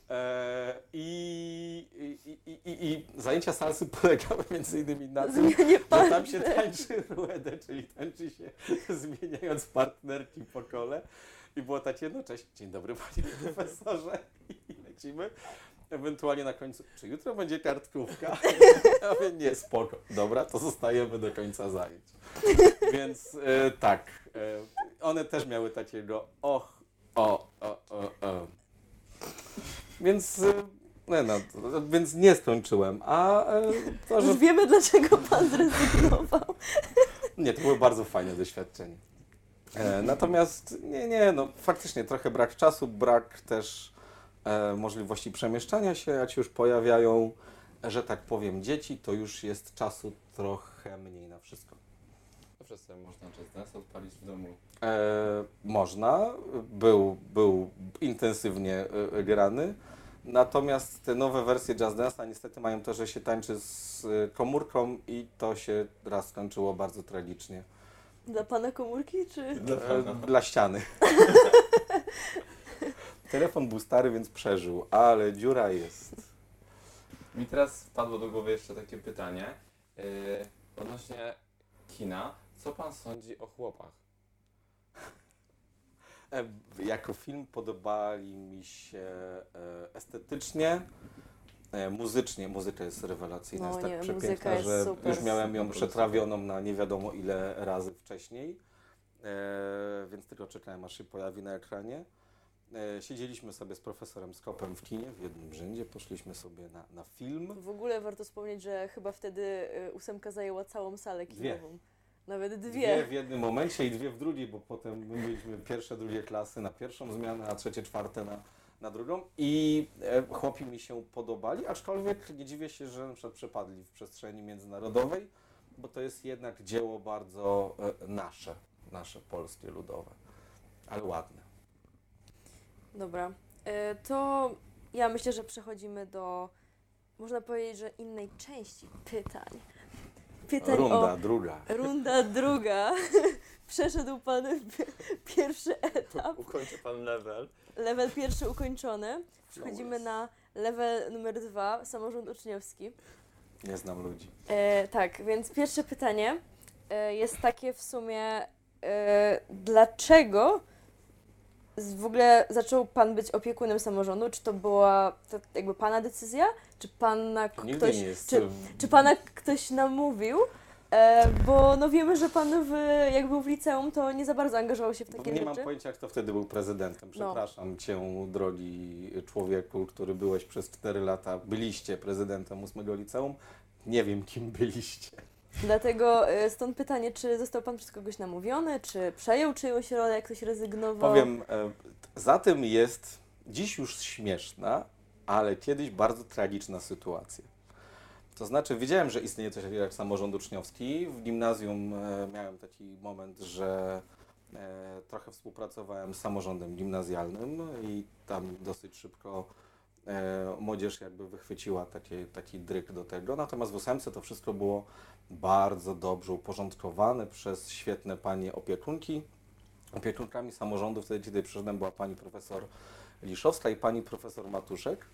E, i, i, i, i, zajęcia salsy polegały między innymi na tym, że tam się tańczy ruedę, czyli tańczy się zmieniając partnerki po kole. I było takie, no cześć, dzień dobry panie profesorze i lecimy. Ewentualnie na końcu, czy jutro będzie kartkówka? Ja mówię, nie, spoko. Dobra, to zostajemy do końca zajęć. Więc e, tak, e, one też miały takiego och, o, o, o, o. Więc, e, no, no, to- więc nie skończyłem. A e, to, że Już wiemy, dlaczego pan zrezygnował. nie, to było bardzo fajne doświadczenie. E, natomiast nie, nie, no faktycznie trochę brak czasu, brak też e, możliwości przemieszczania się, jak się już pojawiają, że tak powiem, dzieci, to już jest czasu trochę mniej na wszystko. Zawsze sobie można Just Dance odpalić w domu. E, można, był, był intensywnie e, grany, natomiast te nowe wersje Jazz Dance'a niestety mają to, że się tańczy z e, komórką i to się raz skończyło bardzo tragicznie. Dla pana komórki, czy... Dla E, pana. Dla ściany. Telefon był stary, więc przeżył, ale dziura jest. Mi teraz wpadło do głowy jeszcze takie pytanie yy, odnośnie kina. Co pan sądzi o chłopach? E, Jako film podobali mi się e, estetycznie, e, muzycznie. Muzyka jest rewelacyjna, No jest tak nie, przepiękna, jest że super. już miałem ją przetrawioną na nie wiadomo ile razy wcześniej, e, więc tylko czekałem aż się pojawi na ekranie. E, Siedzieliśmy sobie z profesorem Skopem w kinie w jednym rzędzie, poszliśmy sobie na, na film. W ogóle warto wspomnieć, że chyba wtedy y, ósemka zajęła całą salę Dwie. Nawet dwie. Dwie w jednym momencie i dwie w drugiej, bo potem my mieliśmy pierwsze, drugie klasy na pierwszą zmianę, a trzecie, czwarte na, na drugą. I e, chłopi mi się podobali, aczkolwiek nie dziwię się, że na przykład przepadli w przestrzeni międzynarodowej, bo to jest jednak dzieło bardzo e, nasze, nasze polskie, ludowe, ale ładne. Dobra. Y, To ja myślę, że przechodzimy do, można powiedzieć, że innej części pytań. Pytań Runda o... druga. Runda druga. Przeszedł pan pi- pierwszy etap. Ukończy pan level. Level pierwszy ukończony. Przechodzimy na level numer dwa, samorząd uczniowski. Nie znam ludzi. E, tak, więc pierwsze pytanie e, jest takie w sumie, e, dlaczego z- w ogóle zaczął Pan być opiekunem samorządu? Czy to była to jakby Pana decyzja? Czy Pana nigdy ktoś, nie czy, czy Pana ktoś namówił? E, bo no wiemy, że Pan w, jak był w liceum, to nie za bardzo angażował się w takie nie mam rzeczy. pojęcia, kto wtedy był prezydentem. No. Przepraszam cię, drogi człowieku, który byłeś przez 4 lata, byliście prezydentem ósmego liceum. Nie wiem, kim byliście. Dlatego e, stąd pytanie, czy został Pan przez kogoś namówiony, czy przejął czyjąś rolę, jak ktoś rezygnował? Powiem, e, za tym jest dziś już śmieszna, ale kiedyś bardzo tragiczna sytuacja. To znaczy, wiedziałem, że istnieje coś takiego jak samorząd uczniowski. W gimnazjum e, miałem taki moment, że e, trochę współpracowałem z samorządem gimnazjalnym i tam dosyć szybko e, młodzież jakby wychwyciła taki, taki dryk do tego. Natomiast w ósemce to wszystko było bardzo dobrze uporządkowane przez świetne panie opiekunki. Opiekunkami samorządu wtedy, kiedy przyszedłem, była pani profesor Liszowska i pani profesor Matuszek.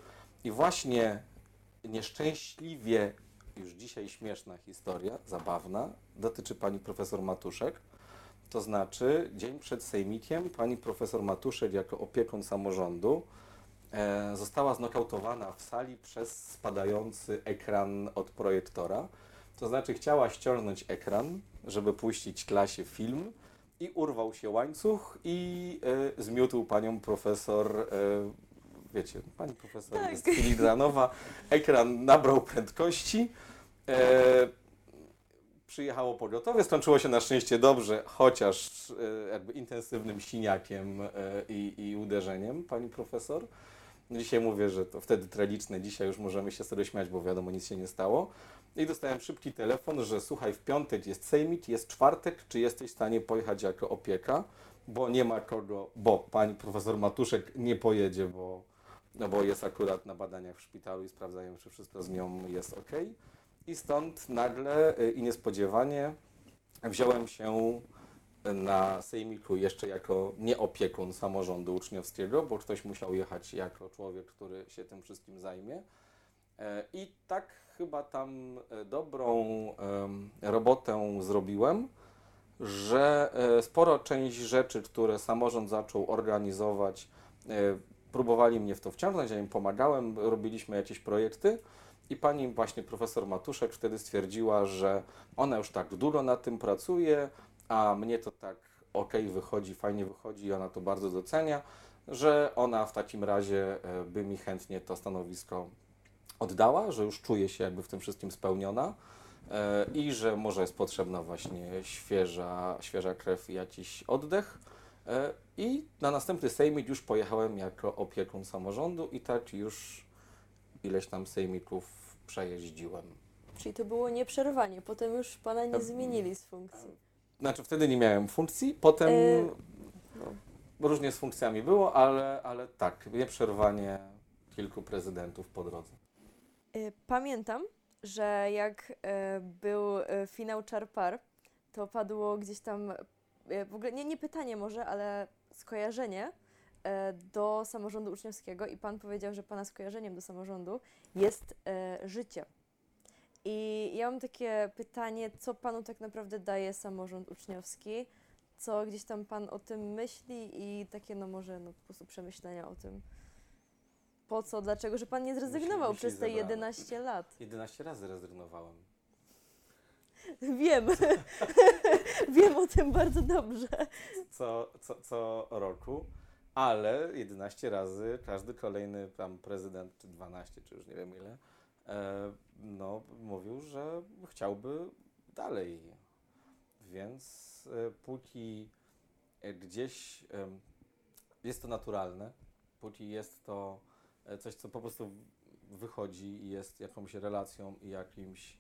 I właśnie nieszczęśliwie, już dzisiaj śmieszna historia, zabawna, dotyczy pani profesor Matuszek. To znaczy, dzień przed sejmikiem pani profesor Matuszek jako opiekun samorządu e, została znokautowana w sali przez spadający ekran od projektora. To znaczy, chciała ściągnąć ekran, żeby puścić klasie film i urwał się łańcuch i e, zmiótł panią profesor, e, wiecie, pani profesor Tak. jest filigranowa, ekran nabrał prędkości. E, przyjechało pogotowie, skończyło się na szczęście dobrze, chociaż jakby intensywnym siniakiem i, i uderzeniem pani profesor. Dzisiaj mówię, że to wtedy tragiczne, dzisiaj już możemy się z tego śmiać, bo wiadomo, nic się nie stało. I dostałem szybki telefon, że słuchaj, w piątek jest sejmik, jest czwartek, czy jesteś w stanie pojechać jako opieka, bo nie ma kogo, bo pani profesor Matuszek nie pojedzie, bo, no bo jest akurat na badaniach w szpitalu i sprawdzają, czy wszystko z nią jest ok. I stąd nagle y, i niespodziewanie wziąłem się na sejmiku jeszcze jako nieopiekun samorządu uczniowskiego, bo ktoś musiał jechać jako człowiek, który się tym wszystkim zajmie. E, I tak chyba tam e, dobrą robotę zrobiłem, że e, sporo część rzeczy, które samorząd zaczął organizować, próbowali mnie w to wciągnąć, ja im pomagałem, robiliśmy jakieś projekty i pani właśnie profesor Matuszek wtedy stwierdziła, że ona już tak długo na tym pracuje, a mnie to tak ok wychodzi, fajnie wychodzi i ona to bardzo docenia, że ona w takim razie by mi chętnie to stanowisko oddała, że już czuje się jakby w tym wszystkim spełniona e, i że może jest potrzebna właśnie świeża, świeża krew i jakiś oddech. E, I na następny sejmik już pojechałem jako opiekun samorządu i tak już ileś tam sejmików przejeździłem. Czyli to było nieprzerwanie, potem już pana nie E, zmienili z funkcji. Znaczy wtedy nie miałem funkcji, potem E, no, różnie z funkcjami było, ale, ale tak, nieprzerwanie kilku prezydentów po drodze. Y, Pamiętam, że jak e, był e, finał Czarpar, to padło gdzieś tam, w ogóle nie, nie pytanie może, ale skojarzenie do samorządu uczniowskiego i pan powiedział, że pana skojarzeniem do samorządu jest życie. I ja mam takie pytanie, co panu tak naprawdę daje samorząd uczniowski? Co gdzieś tam pan o tym myśli i takie no może no, po prostu przemyślenia o tym. Po co, dlaczego, że pan nie zrezygnował przez te zebrane. 11 lat? 11 razy rezygnowałem. Wiem. Wiem o tym bardzo dobrze. co, co, co roku, ale 11 razy każdy kolejny tam prezydent, czy 12, czy już nie wiem ile, e, no, mówił, że chciałby dalej. Więc e, póki e, gdzieś jest to naturalne, póki jest to coś, co po prostu wychodzi i jest jakąś relacją i jakimś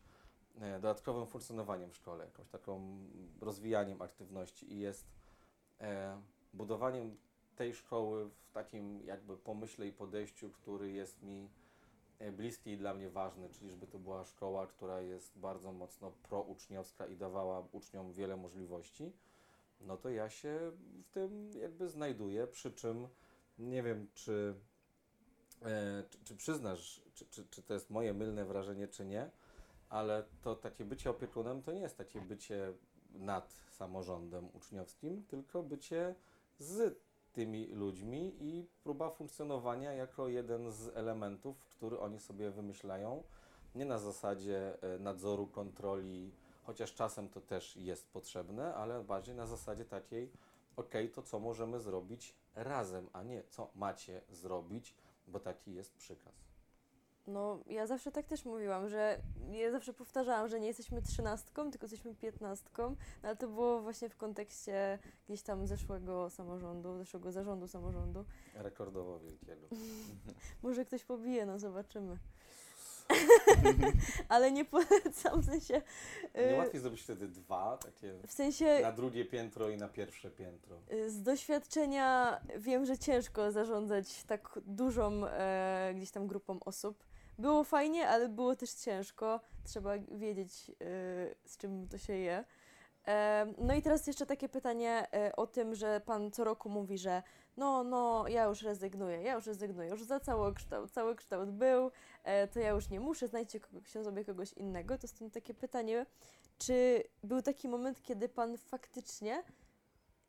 e, dodatkowym funkcjonowaniem w szkole, jakąś taką rozwijaniem aktywności i jest e, budowaniem tej szkoły w takim jakby pomyśle i podejściu, który jest mi e, bliski i dla mnie ważny, czyli żeby to była szkoła, która jest bardzo mocno prouczniowska i dawała uczniom wiele możliwości, no to ja się w tym jakby znajduję, przy czym nie wiem, czy, e, czy, czy przyznasz, czy, czy, czy to jest moje mylne wrażenie, czy nie, ale to takie bycie opiekunem to nie jest takie bycie nad samorządem uczniowskim, tylko bycie z tymi ludźmi i próba funkcjonowania jako jeden z elementów, który oni sobie wymyślają, nie na zasadzie e, nadzoru, kontroli, chociaż czasem to też jest potrzebne, ale bardziej na zasadzie takiej, ok, to co możemy zrobić razem, a nie co macie zrobić, bo taki jest przykaz. No, ja zawsze tak też mówiłam, że ja zawsze powtarzałam, że nie jesteśmy trzynastką, tylko jesteśmy piętnastką, no, ale to było właśnie w kontekście gdzieś tam zeszłego samorządu, zeszłego zarządu samorządu. Rekordowo wielkiego. Może ktoś pobije, no zobaczymy. ale nie polecam, w sensie... Nie y, łatwiej zrobić wtedy dwa, takie w sensie na drugie piętro i na pierwsze piętro. y, z doświadczenia wiem, że ciężko zarządzać tak dużą e, gdzieś tam grupą osób. Było fajnie, ale było też ciężko. Trzeba wiedzieć, y, z czym to się je. E, No i teraz jeszcze takie pytanie e, o tym, że pan co roku mówi, że no, no, ja już rezygnuję, ja już rezygnuję, już za cały kształt, cały kształt był, e, to ja już nie muszę, znajdźcie kogoś, sobie kogoś innego. To stąd takie pytanie, czy był taki moment, kiedy pan faktycznie,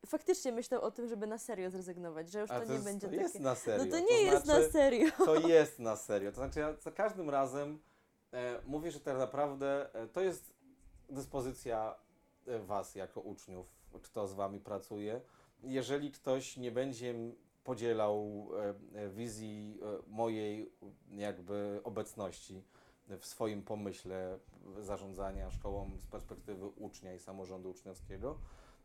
faktycznie myślał o tym, żeby na serio zrezygnować, że już A to, nie jest, będzie to takie... jest na serio. no to to nie jest znaczy, na serio. To jest na serio. To znaczy ja za każdym razem e, mówię, że tak naprawdę e, to jest dyspozycja e, Was jako uczniów, kto z Wami pracuje. Jeżeli ktoś nie będzie podzielał e, e, wizji e, mojej jakby obecności w swoim pomyśle zarządzania szkołą z perspektywy ucznia i samorządu uczniowskiego,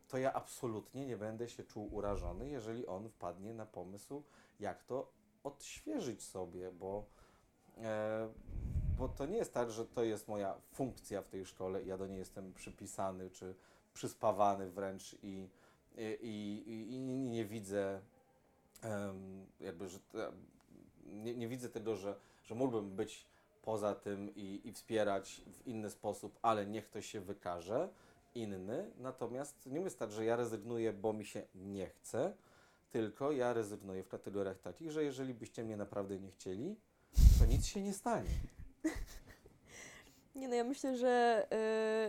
to ja absolutnie nie będę się czuł urażony, jeżeli on wpadnie na pomysł, jak to odświeżyć sobie, bo, e, bo to nie jest tak, że to jest moja funkcja w tej szkole ja do niej jestem przypisany czy przyspawany wręcz i, i, i, i nie widzę jakby, że te, nie, nie widzę tego, że, że mógłbym być poza tym i, i wspierać w inny sposób, ale niech ktoś się wykaże inny. Natomiast nie jest tak, że ja rezygnuję, bo mi się nie chce, tylko ja rezygnuję w kategoriach takich, że jeżeli byście mnie naprawdę nie chcieli, to nic się nie stanie. Nie no, ja myślę, że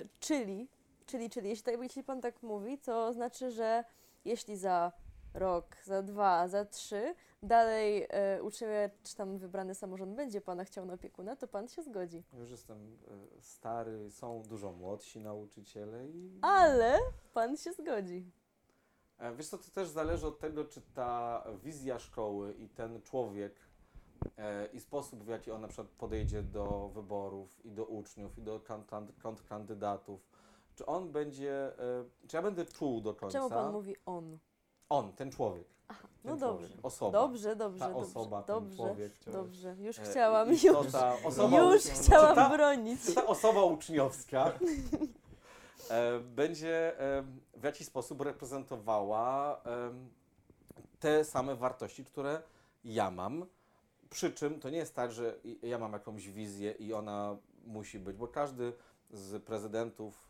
y, czyli, czyli, czyli, jeśli, tak, jeśli pan tak mówi, to znaczy, że jeśli za rok, za dwa, za trzy dalej y, uczniowie, czy tam wybrany samorząd będzie pana chciał na opiekuna, to pan się zgodzi. Już jestem e, stary, są dużo młodsi nauczyciele i Ale pan się zgodzi. E, Wiesz co, to też zależy od tego, czy ta wizja szkoły i ten człowiek e, i sposób, w jaki on na przykład podejdzie do wyborów i do uczniów i do kontrkandydatów, czy on będzie, e, czy ja będę czuł do końca, Czemu pan mówi on? on, ten człowiek, No ten dobrze. człowiek, osoba, Dobrze, dobrze, ta dobrze. osoba, ten dobrze, człowiek, dobrze. Już e, chciałam, już, istota, osoba, już chciałam ta, bronić. ta osoba uczniowska e, będzie w jakiś sposób reprezentowała te same wartości, które ja mam. Przy czym to nie jest tak, że ja mam jakąś wizję i ona musi być, bo każdy z prezydentów,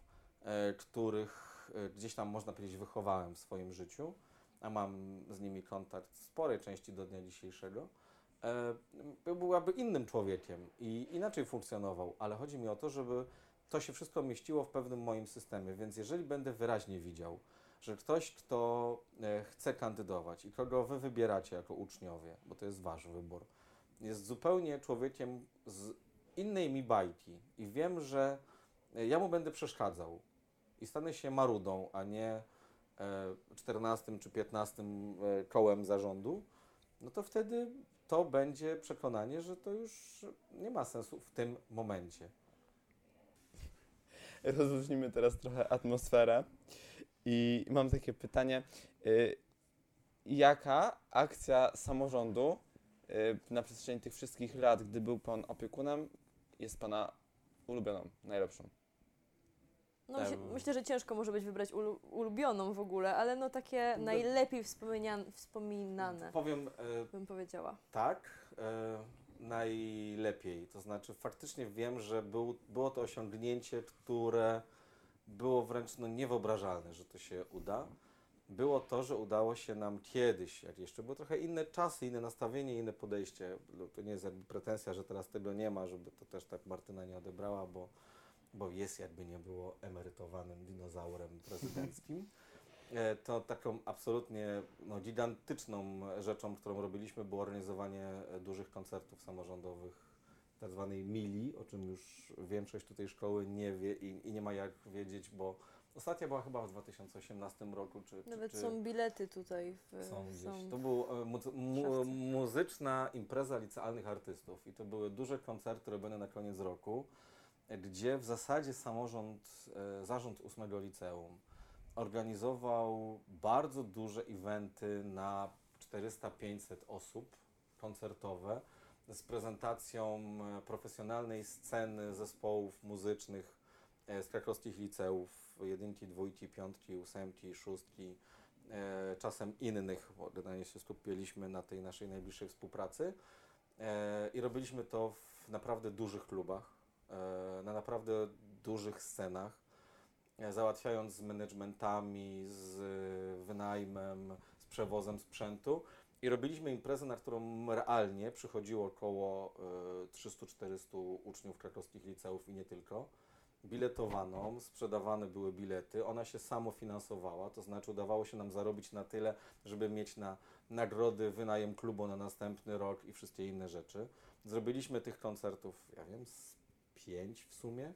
których e, gdzieś tam można powiedzieć wychowałem w swoim życiu, a mam z nimi kontakt w sporej części do dnia dzisiejszego, e, byłaby innym człowiekiem i inaczej funkcjonował, ale chodzi mi o to, żeby to się wszystko mieściło w pewnym moim systemie, więc jeżeli będę wyraźnie widział, że ktoś, kto e, chce kandydować i kogo wy wybieracie jako uczniowie, bo to jest wasz wybór, jest zupełnie człowiekiem z innej mi bajki i wiem, że e, ja mu będę przeszkadzał i stanę się marudą, a nie e, 14 czy 15 e, kołem zarządu, no to wtedy to będzie przekonanie, że to już nie ma sensu w tym momencie. rozluźnimy teraz trochę atmosferę. I mam takie pytanie. y, Jaka akcja samorządu y, na przestrzeni tych wszystkich lat, gdy był Pan opiekunem, jest Pana ulubioną, najlepszą? No, Em. myślę, że ciężko może być wybrać ulu, ulubioną w ogóle, ale no takie najlepiej wspominane, Powiem e, bym powiedziała. tak, e, najlepiej. To znaczy, faktycznie wiem, że był, było to osiągnięcie, które było wręcz no, niewyobrażalne, że to się uda. Było to, że udało się nam kiedyś, jak jeszcze były trochę inne czasy, inne nastawienie, inne podejście. No, To nie jest jakby pretensja, że teraz tego nie ma, żeby to też tak Martyna nie odebrała, bo, bo jest jakby nie było emerytowanym dinozaurem prezydenckim. E, To taką absolutnie no, gigantyczną rzeczą, którą robiliśmy, było organizowanie e, dużych koncertów samorządowych, tak zwanej mili, o czym już większość tutaj szkoły nie wie i, i nie ma jak wiedzieć, bo ostatnia była chyba w 2018 roku, czy, Nawet czy są bilety tutaj. W, są gdzieś. są To była mu, mu, szafce. muzyczna impreza licealnych artystów i to były duże koncerty robione na koniec roku, e, gdzie w zasadzie samorząd, e, zarząd ósmego liceum organizował bardzo duże eventy na 400-500 osób koncertowe z prezentacją e, profesjonalnej sceny zespołów muzycznych e, z krakowskich liceów, jedynki, dwójki, piątki, ósemki, szóstki, czasem innych, bo generalnie się skupiliśmy na tej naszej najbliższej współpracy i robiliśmy to w naprawdę dużych klubach, na naprawdę dużych scenach e, załatwiając z managementami, z e, wynajmem, z przewozem sprzętu. I robiliśmy imprezę, na którą realnie przychodziło około e, 300-400 uczniów krakowskich liceów i nie tylko. Biletowaną, sprzedawane były bilety, ona się samofinansowała, to znaczy udawało się nam zarobić na tyle, żeby mieć na nagrody, wynajem klubu na następny rok i wszystkie inne rzeczy. Zrobiliśmy tych koncertów, ja wiem, z pięć w sumie.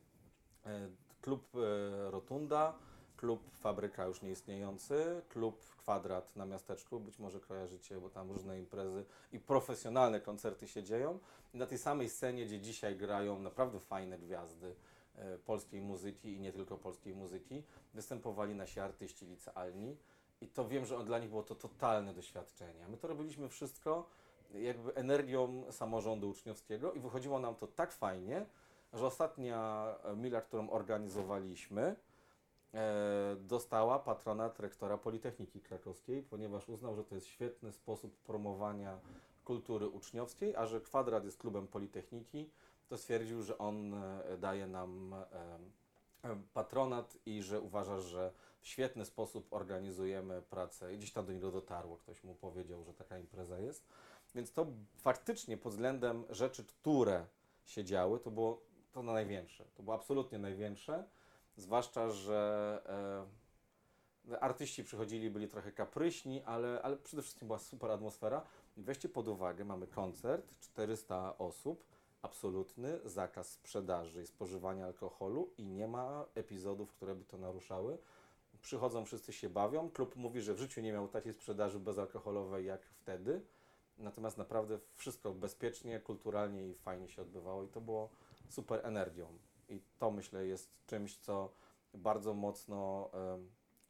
E, Klub e, Rotunda, klub Fabryka już nieistniejący, klub Kwadrat na miasteczku, być może kojarzycie, bo tam różne imprezy i profesjonalne koncerty się dzieją. Na tej samej scenie, gdzie dzisiaj grają naprawdę fajne gwiazdy e, polskiej muzyki i nie tylko polskiej muzyki, występowali nasi artyści licealni. I to wiem, że dla nich było to totalne doświadczenie. My to robiliśmy wszystko jakby energią samorządu uczniowskiego i wychodziło nam to tak fajnie, że ostatnia e, mila, którą organizowaliśmy, e, dostała patronat rektora Politechniki Krakowskiej, ponieważ uznał, że to jest świetny sposób promowania kultury uczniowskiej, a że kwadrat jest klubem Politechniki, to stwierdził, że on e, daje nam patronat i że uważa, że w świetny sposób organizujemy pracę. Gdzieś tam do niego dotarło, ktoś mu powiedział, że taka impreza jest. Więc to faktycznie pod względem rzeczy, które się działy, to było to największe. To było absolutnie największe. Zwłaszcza, że e, artyści przychodzili, byli trochę kapryśni, ale, ale przede wszystkim była super atmosfera. I weźcie pod uwagę, mamy koncert, 400 osób, absolutny zakaz sprzedaży i spożywania alkoholu i nie ma epizodów, które by to naruszały. Przychodzą, wszyscy się bawią. Klub mówi, że w życiu nie miał takiej sprzedaży bezalkoholowej jak wtedy. Natomiast naprawdę wszystko bezpiecznie, kulturalnie i fajnie się odbywało i to było super energią. I to myślę jest czymś, co bardzo mocno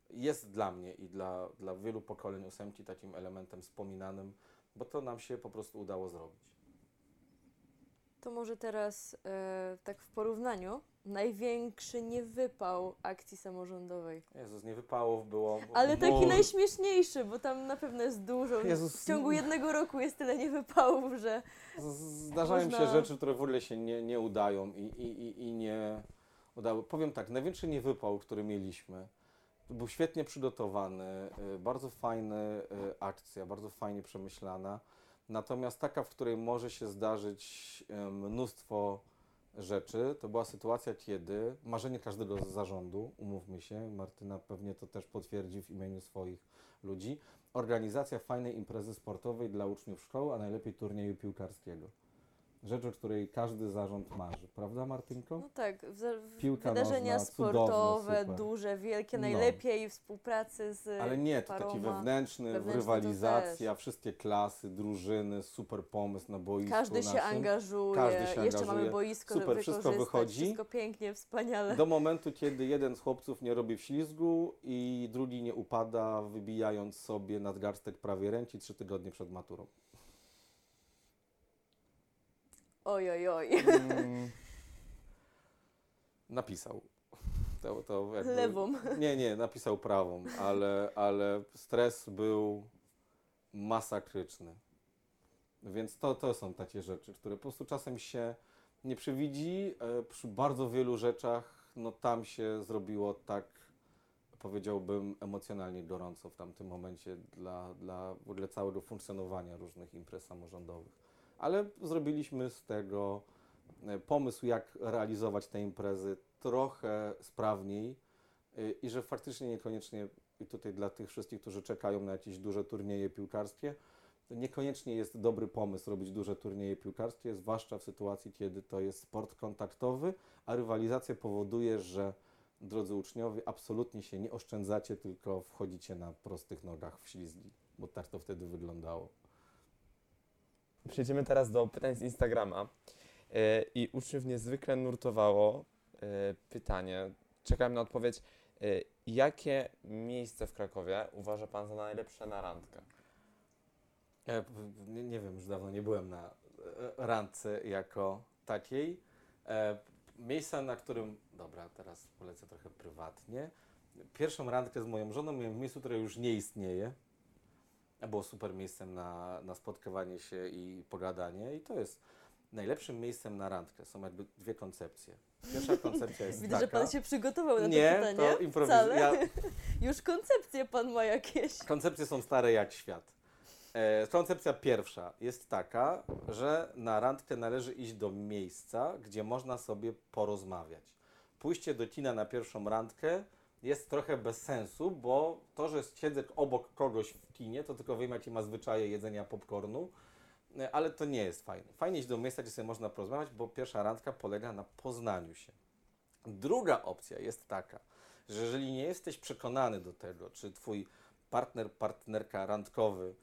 jest dla mnie i dla, dla wielu pokoleń ósemki takim elementem wspominanym, bo to nam się po prostu udało zrobić. To może teraz e, tak w porównaniu największy niewypał akcji samorządowej. Jezus, nie wypałów było. Ale taki najśmieszniejszy, bo tam na pewno jest dużo. Jezus. W ciągu jednego roku jest tyle niewypałów, że Z- Zdarzają Można- się rzeczy, które w ogóle się nie, nie udają i, i, i, i nie udały. Powiem tak, największy niewypał, który mieliśmy, był świetnie przygotowany, y, bardzo fajna y, akcja, bardzo fajnie przemyślana. Natomiast taka, w której może się zdarzyć y, mnóstwo rzeczy, to była sytuacja, kiedy marzenie każdego z zarządu, umówmy się, Martyna pewnie to też potwierdzi w imieniu swoich ludzi, organizacja fajnej imprezy sportowej dla uczniów szkoły, a najlepiej turnieju piłkarskiego. Rzecz, o której każdy zarząd marzy, prawda Martynko? no tak, w, w, Piłka wydarzenia nożna, cudowne, sportowe, super. duże, wielkie, No. najlepiej współpracy z Ale nie, to taki wewnętrzny, Wewnętrzny rywalizacja, wszystkie klasy, drużyny, super pomysł na boisku Każdy się naszym. angażuje, Każdy się jeszcze angażuje. mamy boisko, Super, wszystko wychodzi. wszystko pięknie, wspaniale. Do momentu, kiedy jeden z chłopców nie robi wślizgu i drugi nie upada, wybijając sobie nadgarstek prawie ręki trzy tygodnie przed maturą. Oj, oj, oj. Mm, Napisał. To, to jakby, Lewą. Nie, nie, napisał prawą, ale, ale stres był masakryczny. Więc to, to są takie rzeczy, które po prostu czasem się nie przewidzi. E, Przy bardzo wielu rzeczach, no tam się zrobiło tak, powiedziałbym, emocjonalnie gorąco w tamtym momencie dla, dla w ogóle całego funkcjonowania różnych imprez samorządowych. Ale zrobiliśmy z tego e, pomysł, jak realizować te imprezy trochę sprawniej y, i że faktycznie niekoniecznie, i tutaj dla tych wszystkich, którzy czekają na jakieś duże turnieje piłkarskie, niekoniecznie jest dobry pomysł robić duże turnieje piłkarskie, zwłaszcza w sytuacji, kiedy to jest sport kontaktowy, a rywalizacja powoduje, że drodzy uczniowie, absolutnie się nie oszczędzacie, tylko wchodzicie na prostych nogach w ślizgi, bo tak to wtedy wyglądało. Przejdziemy teraz do pytań z Instagrama. E, I uczniów niezwykle nurtowało e, pytanie, czekałem na odpowiedź, e, jakie miejsce w Krakowie uważa Pan za najlepsze na randkę? Ja nie, nie wiem, już dawno nie byłem na randce jako takiej. E, miejsce, na którym, dobra, teraz polecę trochę prywatnie. Pierwszą randkę z moją żoną miałem w miejscu, które już nie istnieje. Było super miejscem na, na spotkawanie się i pogadanie. I to jest najlepszym miejscem na randkę. Są jakby dwie koncepcje. Pierwsza koncepcja jest Widzę, taka. że pan się przygotował na Nie, to pytanie. to improwiz- Wcale. ja- Już koncepcje pan ma jakieś. Koncepcje są stare jak świat. E, koncepcja pierwsza jest taka, że na randkę należy iść do miejsca, gdzie można sobie porozmawiać. Pójście do kina na pierwszą randkę jest trochę bez sensu, bo to, że siedzę obok kogoś w kinie, to tylko wiem, jakie ma zwyczaje jedzenia popcornu, e, ale to nie jest fajne. Fajnie iść do miejsca, gdzie sobie można porozmawiać, bo pierwsza randka polega na poznaniu się. Druga opcja jest taka, że jeżeli nie jesteś przekonany do tego, czy twój partner, partnerka randkowy,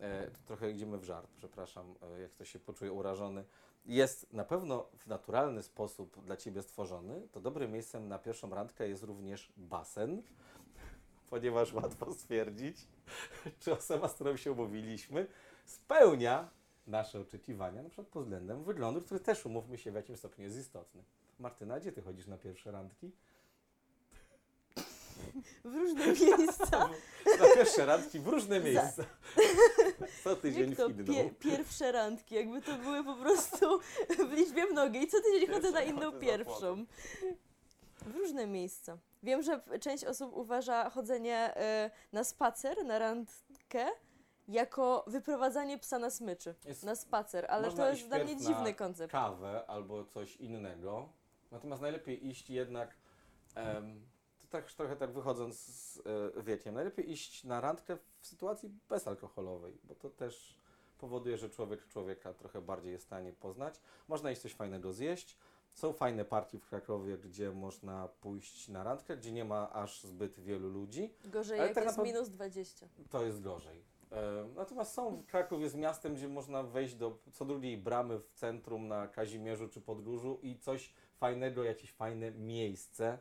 e, to trochę idziemy w żart, przepraszam, e, jak ktoś się poczuje urażony, jest na pewno w naturalny sposób dla ciebie stworzony, to dobrym miejscem na pierwszą randkę jest również basen, ponieważ łatwo stwierdzić, czy osoba, z którą się umówiliśmy, spełnia nasze oczekiwania, na przykład pod względem wyglądu, który też, umówmy się, w jakimś stopniu jest istotny. Martyna, gdzie ty chodzisz na pierwsze randki? W różne miejsca. Na pierwsze randki w różne miejsca. Co tydzień Jak w to inną. pie, pierwsze randki, jakby to były po prostu w liczbie mnogiej. Co tydzień chodzę na inną pierwszą. W różne miejsca. Wiem, że część osób uważa chodzenie y, na spacer, na randkę, jako wyprowadzanie psa na smyczy. Jest- Na spacer, ale to jest dla mnie dziwny koncept. Kawę albo coś innego. Natomiast najlepiej iść jednak, em, to tak trochę tak wychodząc z e, wiekiem, najlepiej iść na randkę w sytuacji bezalkoholowej, bo to też powoduje, że człowiek człowieka trochę bardziej jest w stanie poznać. Można iść coś fajnego zjeść. Są fajne partie w Krakowie, gdzie można pójść na randkę, gdzie nie ma aż zbyt wielu ludzi. Gorzej Ale jak tak jest naprawdę- minus 20. To jest gorzej. E, Natomiast są, Kraków jest miastem, gdzie można wejść do co drugiej bramy w centrum na Kazimierzu czy Podgórzu i coś fajnego, jakieś fajne miejsce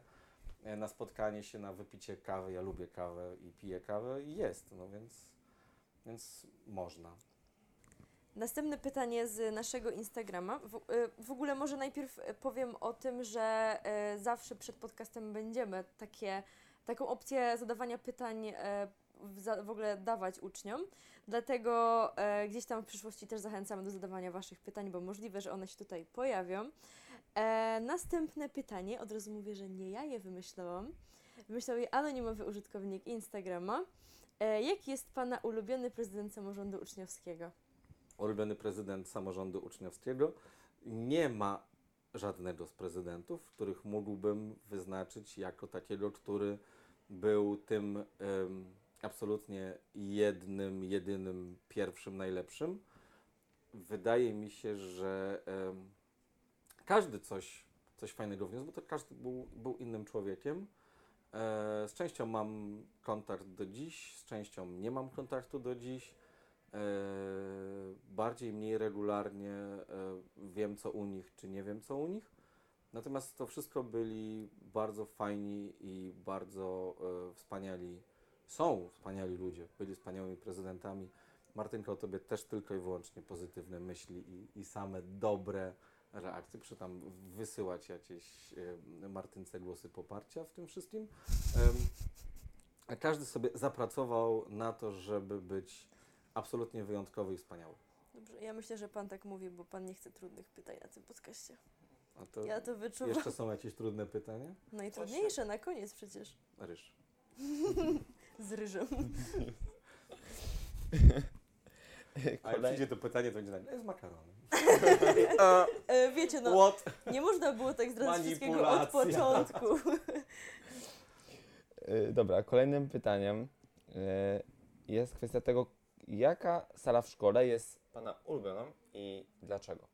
na spotkanie się, na wypicie kawy. Ja lubię kawę i piję kawę i jest, no więc, więc można. Następne pytanie z naszego Instagrama. W, y, w ogóle może najpierw y, powiem o tym, że zawsze przed podcastem będziemy takie, taką opcję zadawania pytań w, ogóle dawać uczniom. Dlatego gdzieś tam w przyszłości też zachęcamy do zadawania Waszych pytań, bo możliwe, że one się tutaj pojawią. E, następne pytanie, od razu mówię, że nie ja je wymyślałam. Wymyślał je anonimowy użytkownik Instagrama. E, jaki jest Pana ulubiony prezydent samorządu uczniowskiego? Ulubiony prezydent samorządu uczniowskiego. Nie ma żadnego z prezydentów, których mógłbym wyznaczyć jako takiego, który był tym em, absolutnie jednym, jedynym, pierwszym, najlepszym. Wydaje mi się, że em, każdy coś, coś fajnego wniósł, bo to każdy był, był innym człowiekiem. E, z częścią mam kontakt do dziś, z częścią nie mam kontaktu do dziś. E, bardziej, mniej regularnie e, wiem, co u nich, czy nie wiem, co u nich. Natomiast to wszystko byli bardzo fajni i bardzo wspaniali, są wspaniali ludzie, byli wspaniałymi prezydentami. Martynka o tobie też tylko i wyłącznie pozytywne myśli i, i same dobre reakcje. Proszę tam wysyłać jakieś e, Martynce głosy poparcia w tym wszystkim. Każdy sobie zapracował na to, żeby być absolutnie wyjątkowy i wspaniały. Dobrze, ja myślę, że pan tak mówi, bo pan nie chce trudnych pytań na tym podcaście. A to Ja to wyczuwam. jeszcze są jakieś trudne pytania? Najtrudniejsze na koniec przecież. Ryż. Z ryżem. A jak przyjdzie to pytanie, to będzie tak, "E, z makaronem. E, wiecie, no, What? nie można było tak zdradzić wszystkiego od początku. Y, Dobra, kolejnym pytaniem jest kwestia tego, jaka sala w szkole jest Pana ulubioną i dlaczego?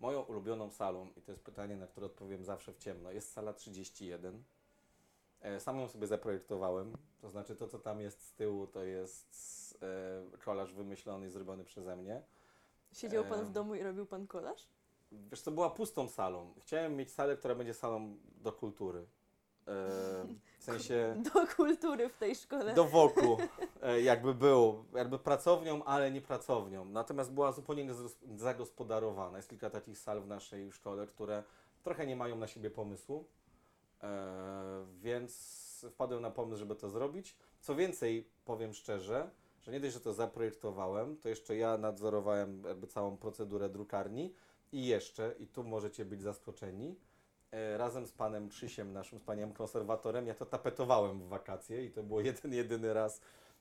Moją ulubioną salą, i to jest pytanie, na które odpowiem zawsze w ciemno, jest sala 31. E, Sam ją sobie zaprojektowałem, to znaczy to, co tam jest z tyłu, to jest e, kolaż wymyślony i zrobiony przeze mnie. Siedział pan w Em. domu i robił pan kolaż? Wiesz co, była pustą salą. Chciałem mieć salę, która będzie salą do kultury. E, w sensie Do kultury w tej szkole. do wokół, e, jakby był, jakby pracownią, ale nie pracownią. Natomiast była zupełnie zagospodarowana. Jest kilka takich sal w naszej szkole, które trochę nie mają na siebie pomysłu, e, więc wpadłem na pomysł, żeby to zrobić. Co więcej, powiem szczerze, że nie dość, że to zaprojektowałem, to jeszcze ja nadzorowałem jakby całą procedurę drukarni i jeszcze, i tu możecie być zaskoczeni, e, razem z panem Trzysiem, naszym wspaniałym konserwatorem, ja to tapetowałem w wakacje i to było jeden, jedyny raz.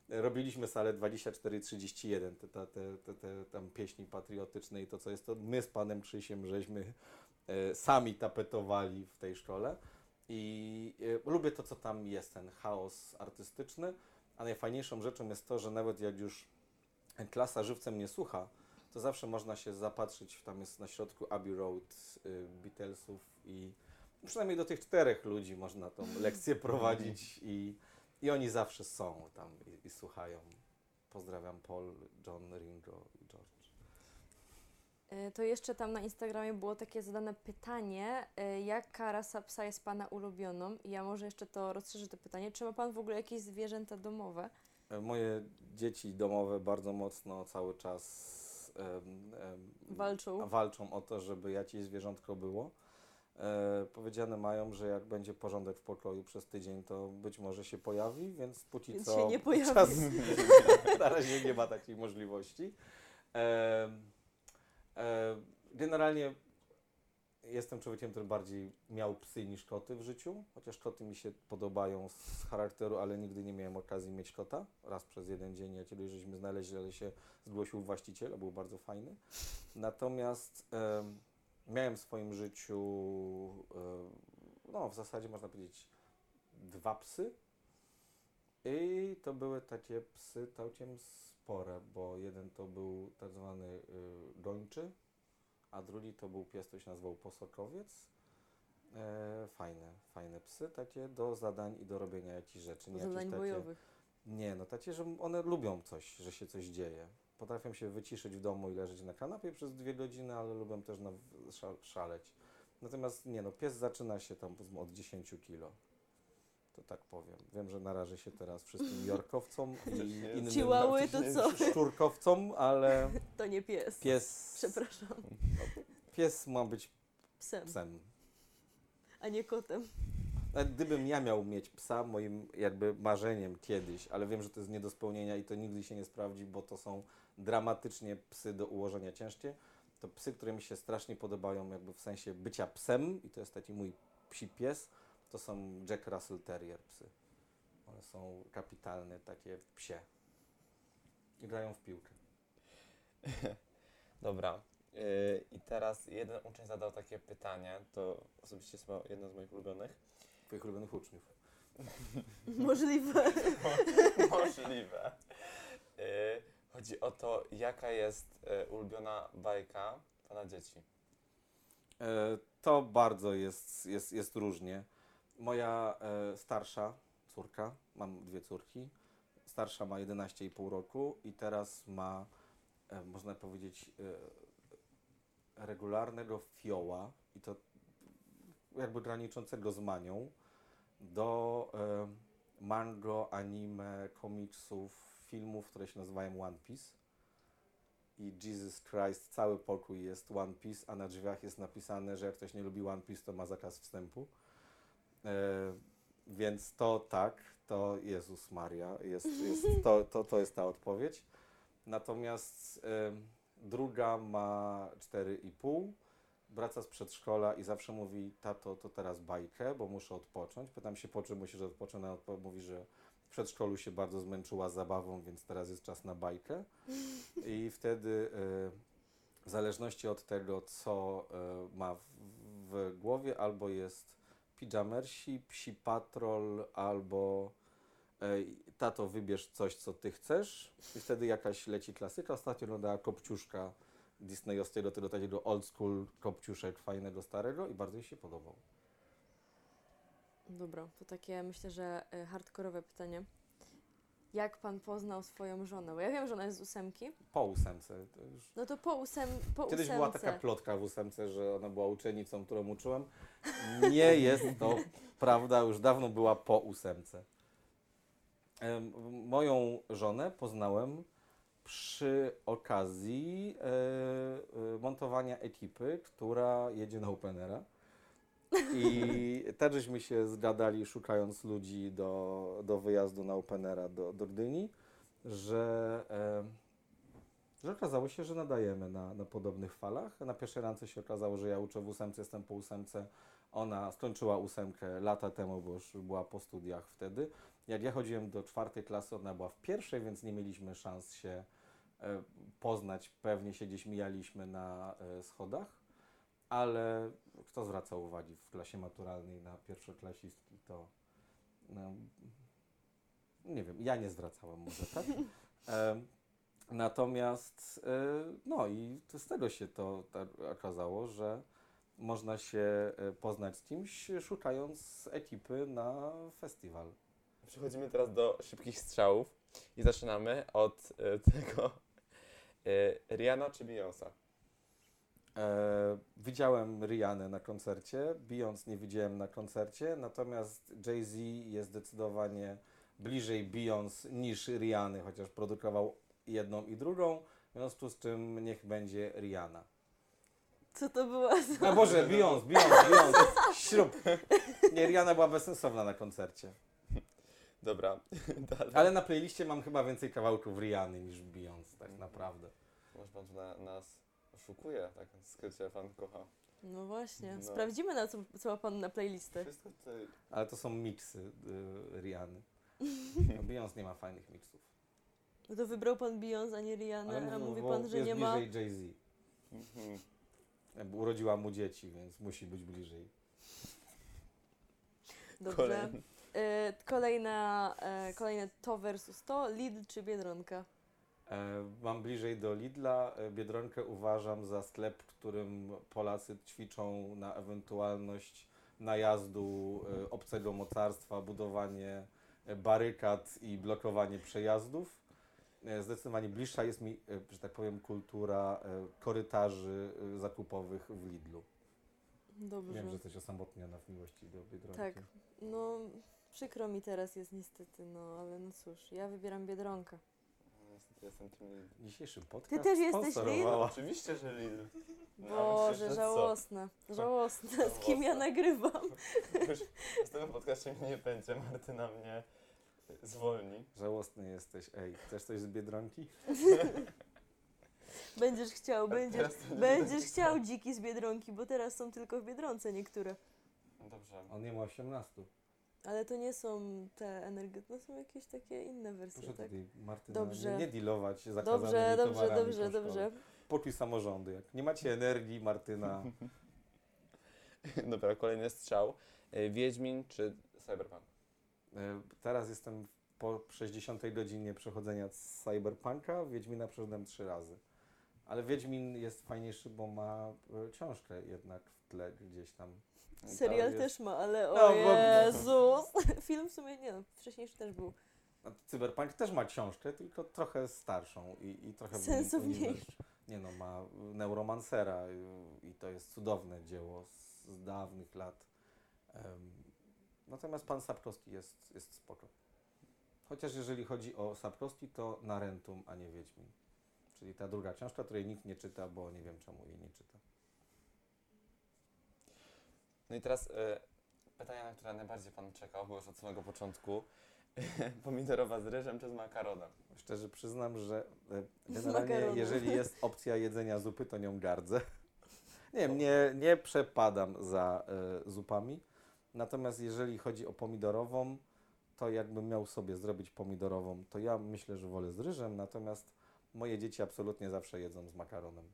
Robiliśmy salę 24-31, te, te, te, te, tam pieśni patriotyczne i to co jest, to my z panem Trzysiem żeśmy e, sami tapetowali w tej szkole. I e, lubię to, co tam jest, ten chaos artystyczny, a najfajniejszą rzeczą jest to, że nawet jak już klasa żywcem nie słucha, to zawsze można się zapatrzyć, tam jest na środku Abbey Road y, Beatlesów i przynajmniej do tych czterech ludzi można tą lekcję prowadzić i, i oni zawsze są tam i, i słuchają. Pozdrawiam Paul, John, Ringo To jeszcze tam na Instagramie było takie zadane pytanie, e, jaka rasa psa jest Pana ulubioną? I ja może jeszcze to rozszerzę to pytanie. Czy ma Pan w ogóle jakieś zwierzęta domowe? E, Moje dzieci domowe bardzo mocno cały czas em, em, Walczą? walczą o to, żeby jakieś zwierzątko było. E, powiedziane mają, że jak będzie porządek w pokoju przez tydzień, to być może się pojawi, więc póki Więc co się nie pojawi. Czas, na razie nie ma takiej możliwości. E, e, generalnie jestem człowiekiem, który bardziej miał psy niż koty w życiu, chociaż koty mi się podobają z charakteru, ale nigdy nie miałem okazji mieć kota. Raz przez jeden dzień jakiegoś żeśmy znaleźli, ale się zgłosił właściciel, a był bardzo fajny. Natomiast em, miałem w swoim życiu, e, no w zasadzie można powiedzieć, dwa psy. I to były takie psy całkiem spore, bo jeden to był tak zwany y, gończy, a drugi to był pies, który się nazywał posokowiec. E, fajne, fajne psy, takie do zadań i do robienia jakichś rzeczy. Jakieś zadań takie, bojowych. Nie, no takie, że one lubią coś, że się coś dzieje. Potrafią się wyciszyć w domu i leżeć na kanapie przez dwie godziny, ale lubią też na, szal, szaleć. Natomiast nie, no pies zaczyna się tam od 10 kilo. To tak powiem. Wiem, że narażę się teraz wszystkim jorkowcom i innym Chihuahy to co? szczurkowcom, ale To nie pies. pies, Przepraszam. pies ma być Psem, psem. a nie kotem. Nawet gdybym ja miał mieć psa, moim jakby marzeniem kiedyś, ale wiem, że to jest nie do spełnienia i to nigdy się nie sprawdzi, bo to są dramatycznie psy do ułożenia ciężkie, to psy, które mi się strasznie podobają jakby w sensie bycia psem i to jest taki mój psi pies, to są Jack Russell Terrier psy. One są kapitalne, takie psie. I grają w piłkę. Dobra. Yy, I teraz jeden uczeń zadał takie pytanie, to osobiście jest jedno z moich ulubionych. Twoich ulubionych uczniów. Możliwe. Możliwe. Yy, chodzi o to, jaka jest yy, ulubiona bajka pana dzieci. E, To bardzo jest, jest, jest różnie. Moja e, starsza córka, mam dwie córki, starsza ma 11,5 roku i teraz ma, e, można powiedzieć, e, regularnego fioła i to jakby graniczącego z manią do e, mango, anime, komiksów, filmów, które się nazywają One Piece i Jesus Christ, cały pokój jest One Piece, a na drzwiach jest napisane, że jak ktoś nie lubi One Piece, to ma zakaz wstępu. E, więc to tak, to Jezus Maria, jest, jest, to, to, to jest ta odpowiedź. Natomiast druga ma 4,5, wraca z przedszkola i zawsze mówi, tato, to teraz bajkę, bo muszę odpocząć. Pytam się, po czym musisz odpocząć, mówi, że w przedszkolu się bardzo zmęczyła zabawą, więc teraz jest czas na bajkę. I wtedy e, w zależności od tego, co e, ma w, w głowie, albo jest pijamersi, psi patrol, albo tato wybierz coś, co ty chcesz i wtedy jakaś leci klasyka. Ostatnio oglądała Kopciuszka disneyowskiego, tego takiego old school Kopciuszek fajnego, starego i bardzo jej się podobał. Dobra, to takie myślę, że e, hardkorowe pytanie. Jak pan poznał swoją żonę? Bo ja wiem, że ona jest z ósemki. Po ósemce. To już No to po, ósem, po Kiedyś ósemce. była taka plotka w ósemce, że ona była uczennicą, którą uczyłem. Nie jest to prawda, już dawno była po ósemce. Em, Moją żonę poznałem przy okazji e, e, montowania ekipy, która jedzie na Openera. I też żeśmy się zgadali, szukając ludzi do, do wyjazdu na Openera do, do Gdyni, że że okazało się, że nadajemy na, na podobnych falach. Na pierwszej rance się okazało, że ja uczę w ósemce, jestem po ósemce, Ona skończyła ósemkę lata temu, bo już była po studiach wtedy. Jak ja chodziłem do czwartej klasy, ona była w pierwszej, więc nie mieliśmy szans się e, poznać. Pewnie się gdzieś mijaliśmy na e, schodach, ale kto zwraca uwagi w klasie maturalnej na pierwszoklasistki, to no, nie wiem, ja nie zwracałem może, tak? E, natomiast, e, no i z tego się to tak okazało, że można się e, poznać z kimś, szukając ekipy na festiwal. Przechodzimy teraz do szybkich strzałów i zaczynamy od e, tego e, Rihanna czy Beyoncé? E, widziałem Rihanę na koncercie, Beyoncé nie widziałem na koncercie, natomiast Jay-Z jest zdecydowanie bliżej Beyoncé niż Rihanny, chociaż produkował jedną i drugą, w związku z czym niech będzie Rihanna. Co to była za... A Boże, Beyoncé, Beyoncé, Beyoncé, śrub. Nie, Rihanna była bezsensowna na koncercie. Dobra, dalej. Ale na playliście mam chyba więcej kawałków Rihanny niż Beyoncé, tak naprawdę. Może pan tu na, nas oszukuje, tak w skrycie pan kocha. No właśnie, No. sprawdzimy na co, co ma pan na playlistę. Wszystko tutaj Ale to są miksy y, Rihanny. No, Beyoncé nie ma fajnych miksów. No to wybrał pan Beyoncé, a nie Rihanna, a mów- mówi pan, że nie ma... bliżej Jay-Z. Mhm. Urodziła mu dzieci, więc musi być bliżej. Dobrze. Kolejny. E, kolejna, e, kolejne to versus to, Lidl czy Biedronka? E, mam bliżej do Lidla. E, Biedronkę uważam za sklep, w którym Polacy ćwiczą na ewentualność najazdu e, obcego mocarstwa, budowanie barykad i blokowanie przejazdów. Zdecydowanie bliższa jest mi, że tak powiem, kultura korytarzy zakupowych w Lidlu. Dobrze. Wiem, że jesteś osamotniona w miłości do Biedronki. Tak. No, przykro mi teraz jest niestety, no ale no cóż, ja wybieram Biedronkę. No, jestem tym Lidl. Dzisiejszy podcast Ty też jesteś sponsorowała. Oczywiście, że Lidl. No, Boże, myślę, że co? żałosne, żałosne, z kim ja nagrywam? Już z tego podcastu mnie nie będzie, Martyna mnie zwolni. Żałosny jesteś. Ej, chcesz coś z Biedronki? Będziesz chciał, będziesz, nie będziesz będzie chciał dziki z Biedronki, bo teraz są tylko w Biedronce niektóre. No Dobrze. On nie ma 18. Ale to nie są te energetyczne, to są jakieś takie inne wersje, Proszę tak? tutaj, Martyna, Dobrze. nie, nie dealować zakazanymi Dobrze, dobrze, dobrze, dobrze. Poczuj samorządy. Jak nie macie energii, Martyna, Dobra, kolejny strzał. Y, Wiedźmin czy Cyberpunk? e, teraz jestem po 60 godzinie przechodzenia z Cyberpunka, Wiedźmina przeszedłem trzy razy. Ale Wiedźmin jest fajniejszy, bo ma e, książkę jednak w tle gdzieś tam. Serial jest- też ma, ale o No, bo- Jezus! Film w sumie, nie no, wcześniejszy też był. A Cyberpunk też ma książkę, tylko trochę starszą i, i trochę Sensowniejszą. Nie no, ma Neuromancera i to jest cudowne dzieło z, dawnych lat. Natomiast pan Sapkowski jest, jest spoko. Chociaż jeżeli chodzi o Sapkowski, to Narentum, a nie Wiedźmin. Czyli ta druga książka, której nikt nie czyta, bo nie wiem czemu jej nie czyta. No i teraz y, pytania, na które najbardziej Pan czekał, bo już od samego początku. Pomidorowa z ryżem czy z makaronem? Szczerze przyznam, że e, Z generalnie makaronem. jeżeli jest opcja jedzenia zupy, to nią gardzę. Nie wiem, nie, nie przepadam za e, zupami. Natomiast jeżeli chodzi o pomidorową, to jakbym miał sobie zrobić pomidorową, to ja myślę, że wolę z ryżem, natomiast moje dzieci absolutnie zawsze jedzą z makaronem.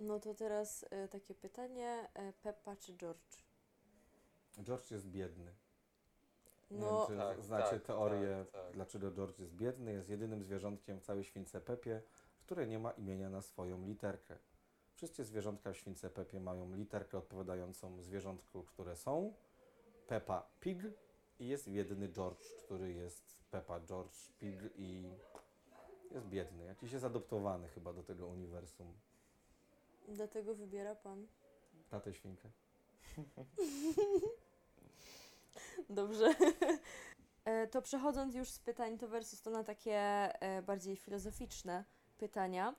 No to teraz e, takie pytanie, e, Peppa czy George? George jest biedny. Nie No, wiem, czy Tak, znacie tak, teorię, tak, tak. dlaczego George jest biedny. Jest jedynym zwierzątkiem w całej śwince Pepie, które nie ma imienia na swoją literkę. Wszystkie zwierzątka w śwince Pepie mają literkę odpowiadającą zwierzątku, które są. Peppa Pig i jest jedyny George, który jest Peppa George Pig i jest biedny. Jakiś jest adoptowany chyba do tego uniwersum. Dlatego wybiera pan. Tatę świnkę. Dobrze. E, To przechodząc już z pytań to versus to na takie e, bardziej filozoficzne pytania.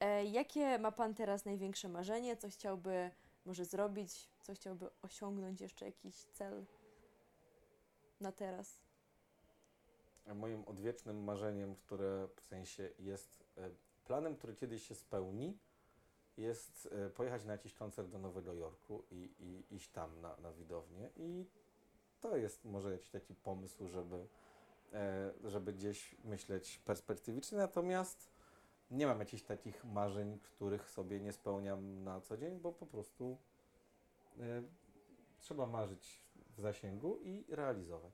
E, Jakie ma Pan teraz największe marzenie? Co chciałby może zrobić? Co chciałby osiągnąć? Jeszcze jakiś cel na teraz? moim odwiecznym marzeniem, które w sensie jest planem, który kiedyś się spełni, jest e, pojechać na jakiś koncert do Nowego Jorku i, i iść tam na, na widownię. I to jest może jakiś taki pomysł, żeby, e, żeby gdzieś myśleć perspektywicznie. Natomiast nie mam jakichś takich marzeń, których sobie nie spełniam na co dzień, bo po prostu e, trzeba marzyć w zasięgu i realizować.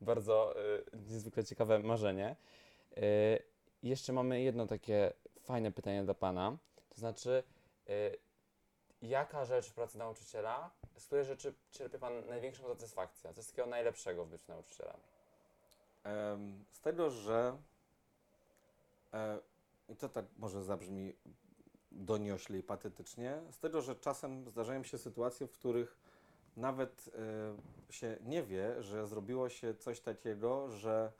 Bardzo y, niezwykle ciekawe marzenie. Y, jeszcze mamy jedno takie fajne pytanie dla Pana. To znaczy, y, jaka rzecz w pracy nauczyciela, z której rzeczy czerpie Pan największą satysfakcję? Co jest takiego najlepszego w byciu nauczycielem? Em, Z tego, że e, i to tak może zabrzmi doniośle i patetycznie, z tego, że czasem zdarzają się sytuacje, w których nawet e, się nie wie, że zrobiło się coś takiego, że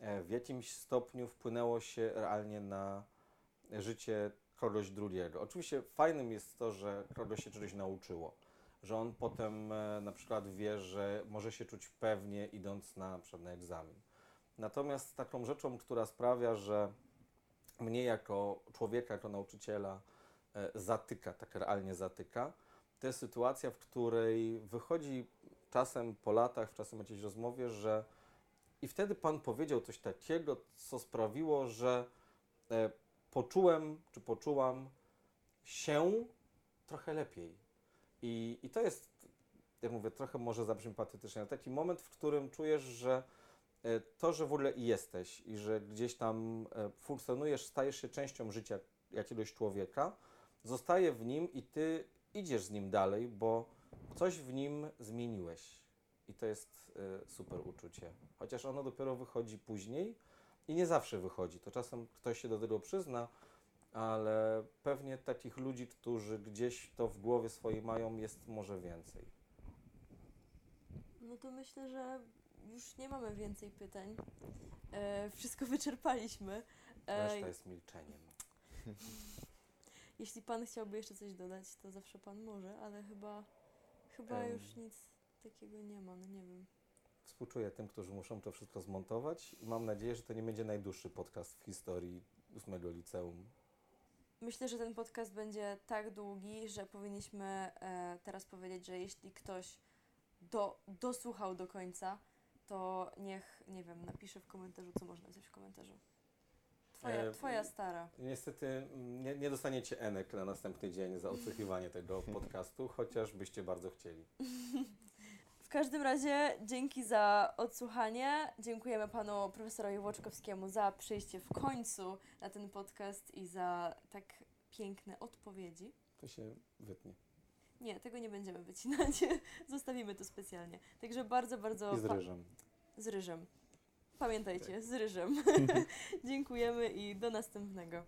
e, w jakimś stopniu wpłynęło się realnie na życie kogoś drugiego. Oczywiście fajnym jest to, że kogoś się czegoś nauczyło, że on potem e, na przykład wie, że może się czuć pewnie idąc na, na przykład na egzamin. Natomiast taką rzeczą, która sprawia, że mnie jako człowieka, jako nauczyciela e, zatyka, tak realnie zatyka, to jest sytuacja, w której wychodzi czasem po latach, czasem jakiejś rozmowie, że i wtedy Pan powiedział coś takiego, co sprawiło, że e, poczułem, czy poczułam się trochę lepiej. I, I to jest, jak mówię, trochę może zabrzmi patetycznie, ale taki moment, w którym czujesz, że e, to, że w ogóle jesteś i że gdzieś tam e, funkcjonujesz, stajesz się częścią życia jakiegoś człowieka, zostaje w nim i ty idziesz z nim dalej, bo coś w nim zmieniłeś. I to jest e, super uczucie. Chociaż ono dopiero wychodzi później i nie zawsze wychodzi. To czasem ktoś się do tego przyzna, ale pewnie takich ludzi, którzy gdzieś to w głowie swojej mają, jest może więcej. No to myślę, że już nie mamy więcej pytań. E, wszystko wyczerpaliśmy. E, Reszta jest milczeniem. jeśli pan chciałby jeszcze coś dodać, to zawsze pan może, ale chyba, chyba Em. już nic takiego nie ma, no nie wiem. Współczuję tym, którzy muszą to wszystko zmontować i mam nadzieję, że to nie będzie najdłuższy podcast w historii ósmego liceum. Myślę, że ten podcast będzie tak długi, że powinniśmy e, teraz powiedzieć, że jeśli ktoś do, dosłuchał do końca, to niech, nie wiem, napisze w komentarzu, co można napisać w komentarzu. Twoja, E, twoja stara. Niestety mm, nie, nie dostaniecie enek na następny dzień za odsłuchiwanie tego podcastu, chociaż byście bardzo chcieli. W każdym razie dzięki za odsłuchanie. Dziękujemy panu profesorowi Łoczkowskiemu za przyjście w końcu na ten podcast i za tak piękne odpowiedzi. To się wytnie. Nie, tego nie będziemy wycinać. Zostawimy to specjalnie. Także bardzo, bardzo. I z ryżem. z ryżem. Pamiętajcie, z ryżem. Dziękujemy i do następnego.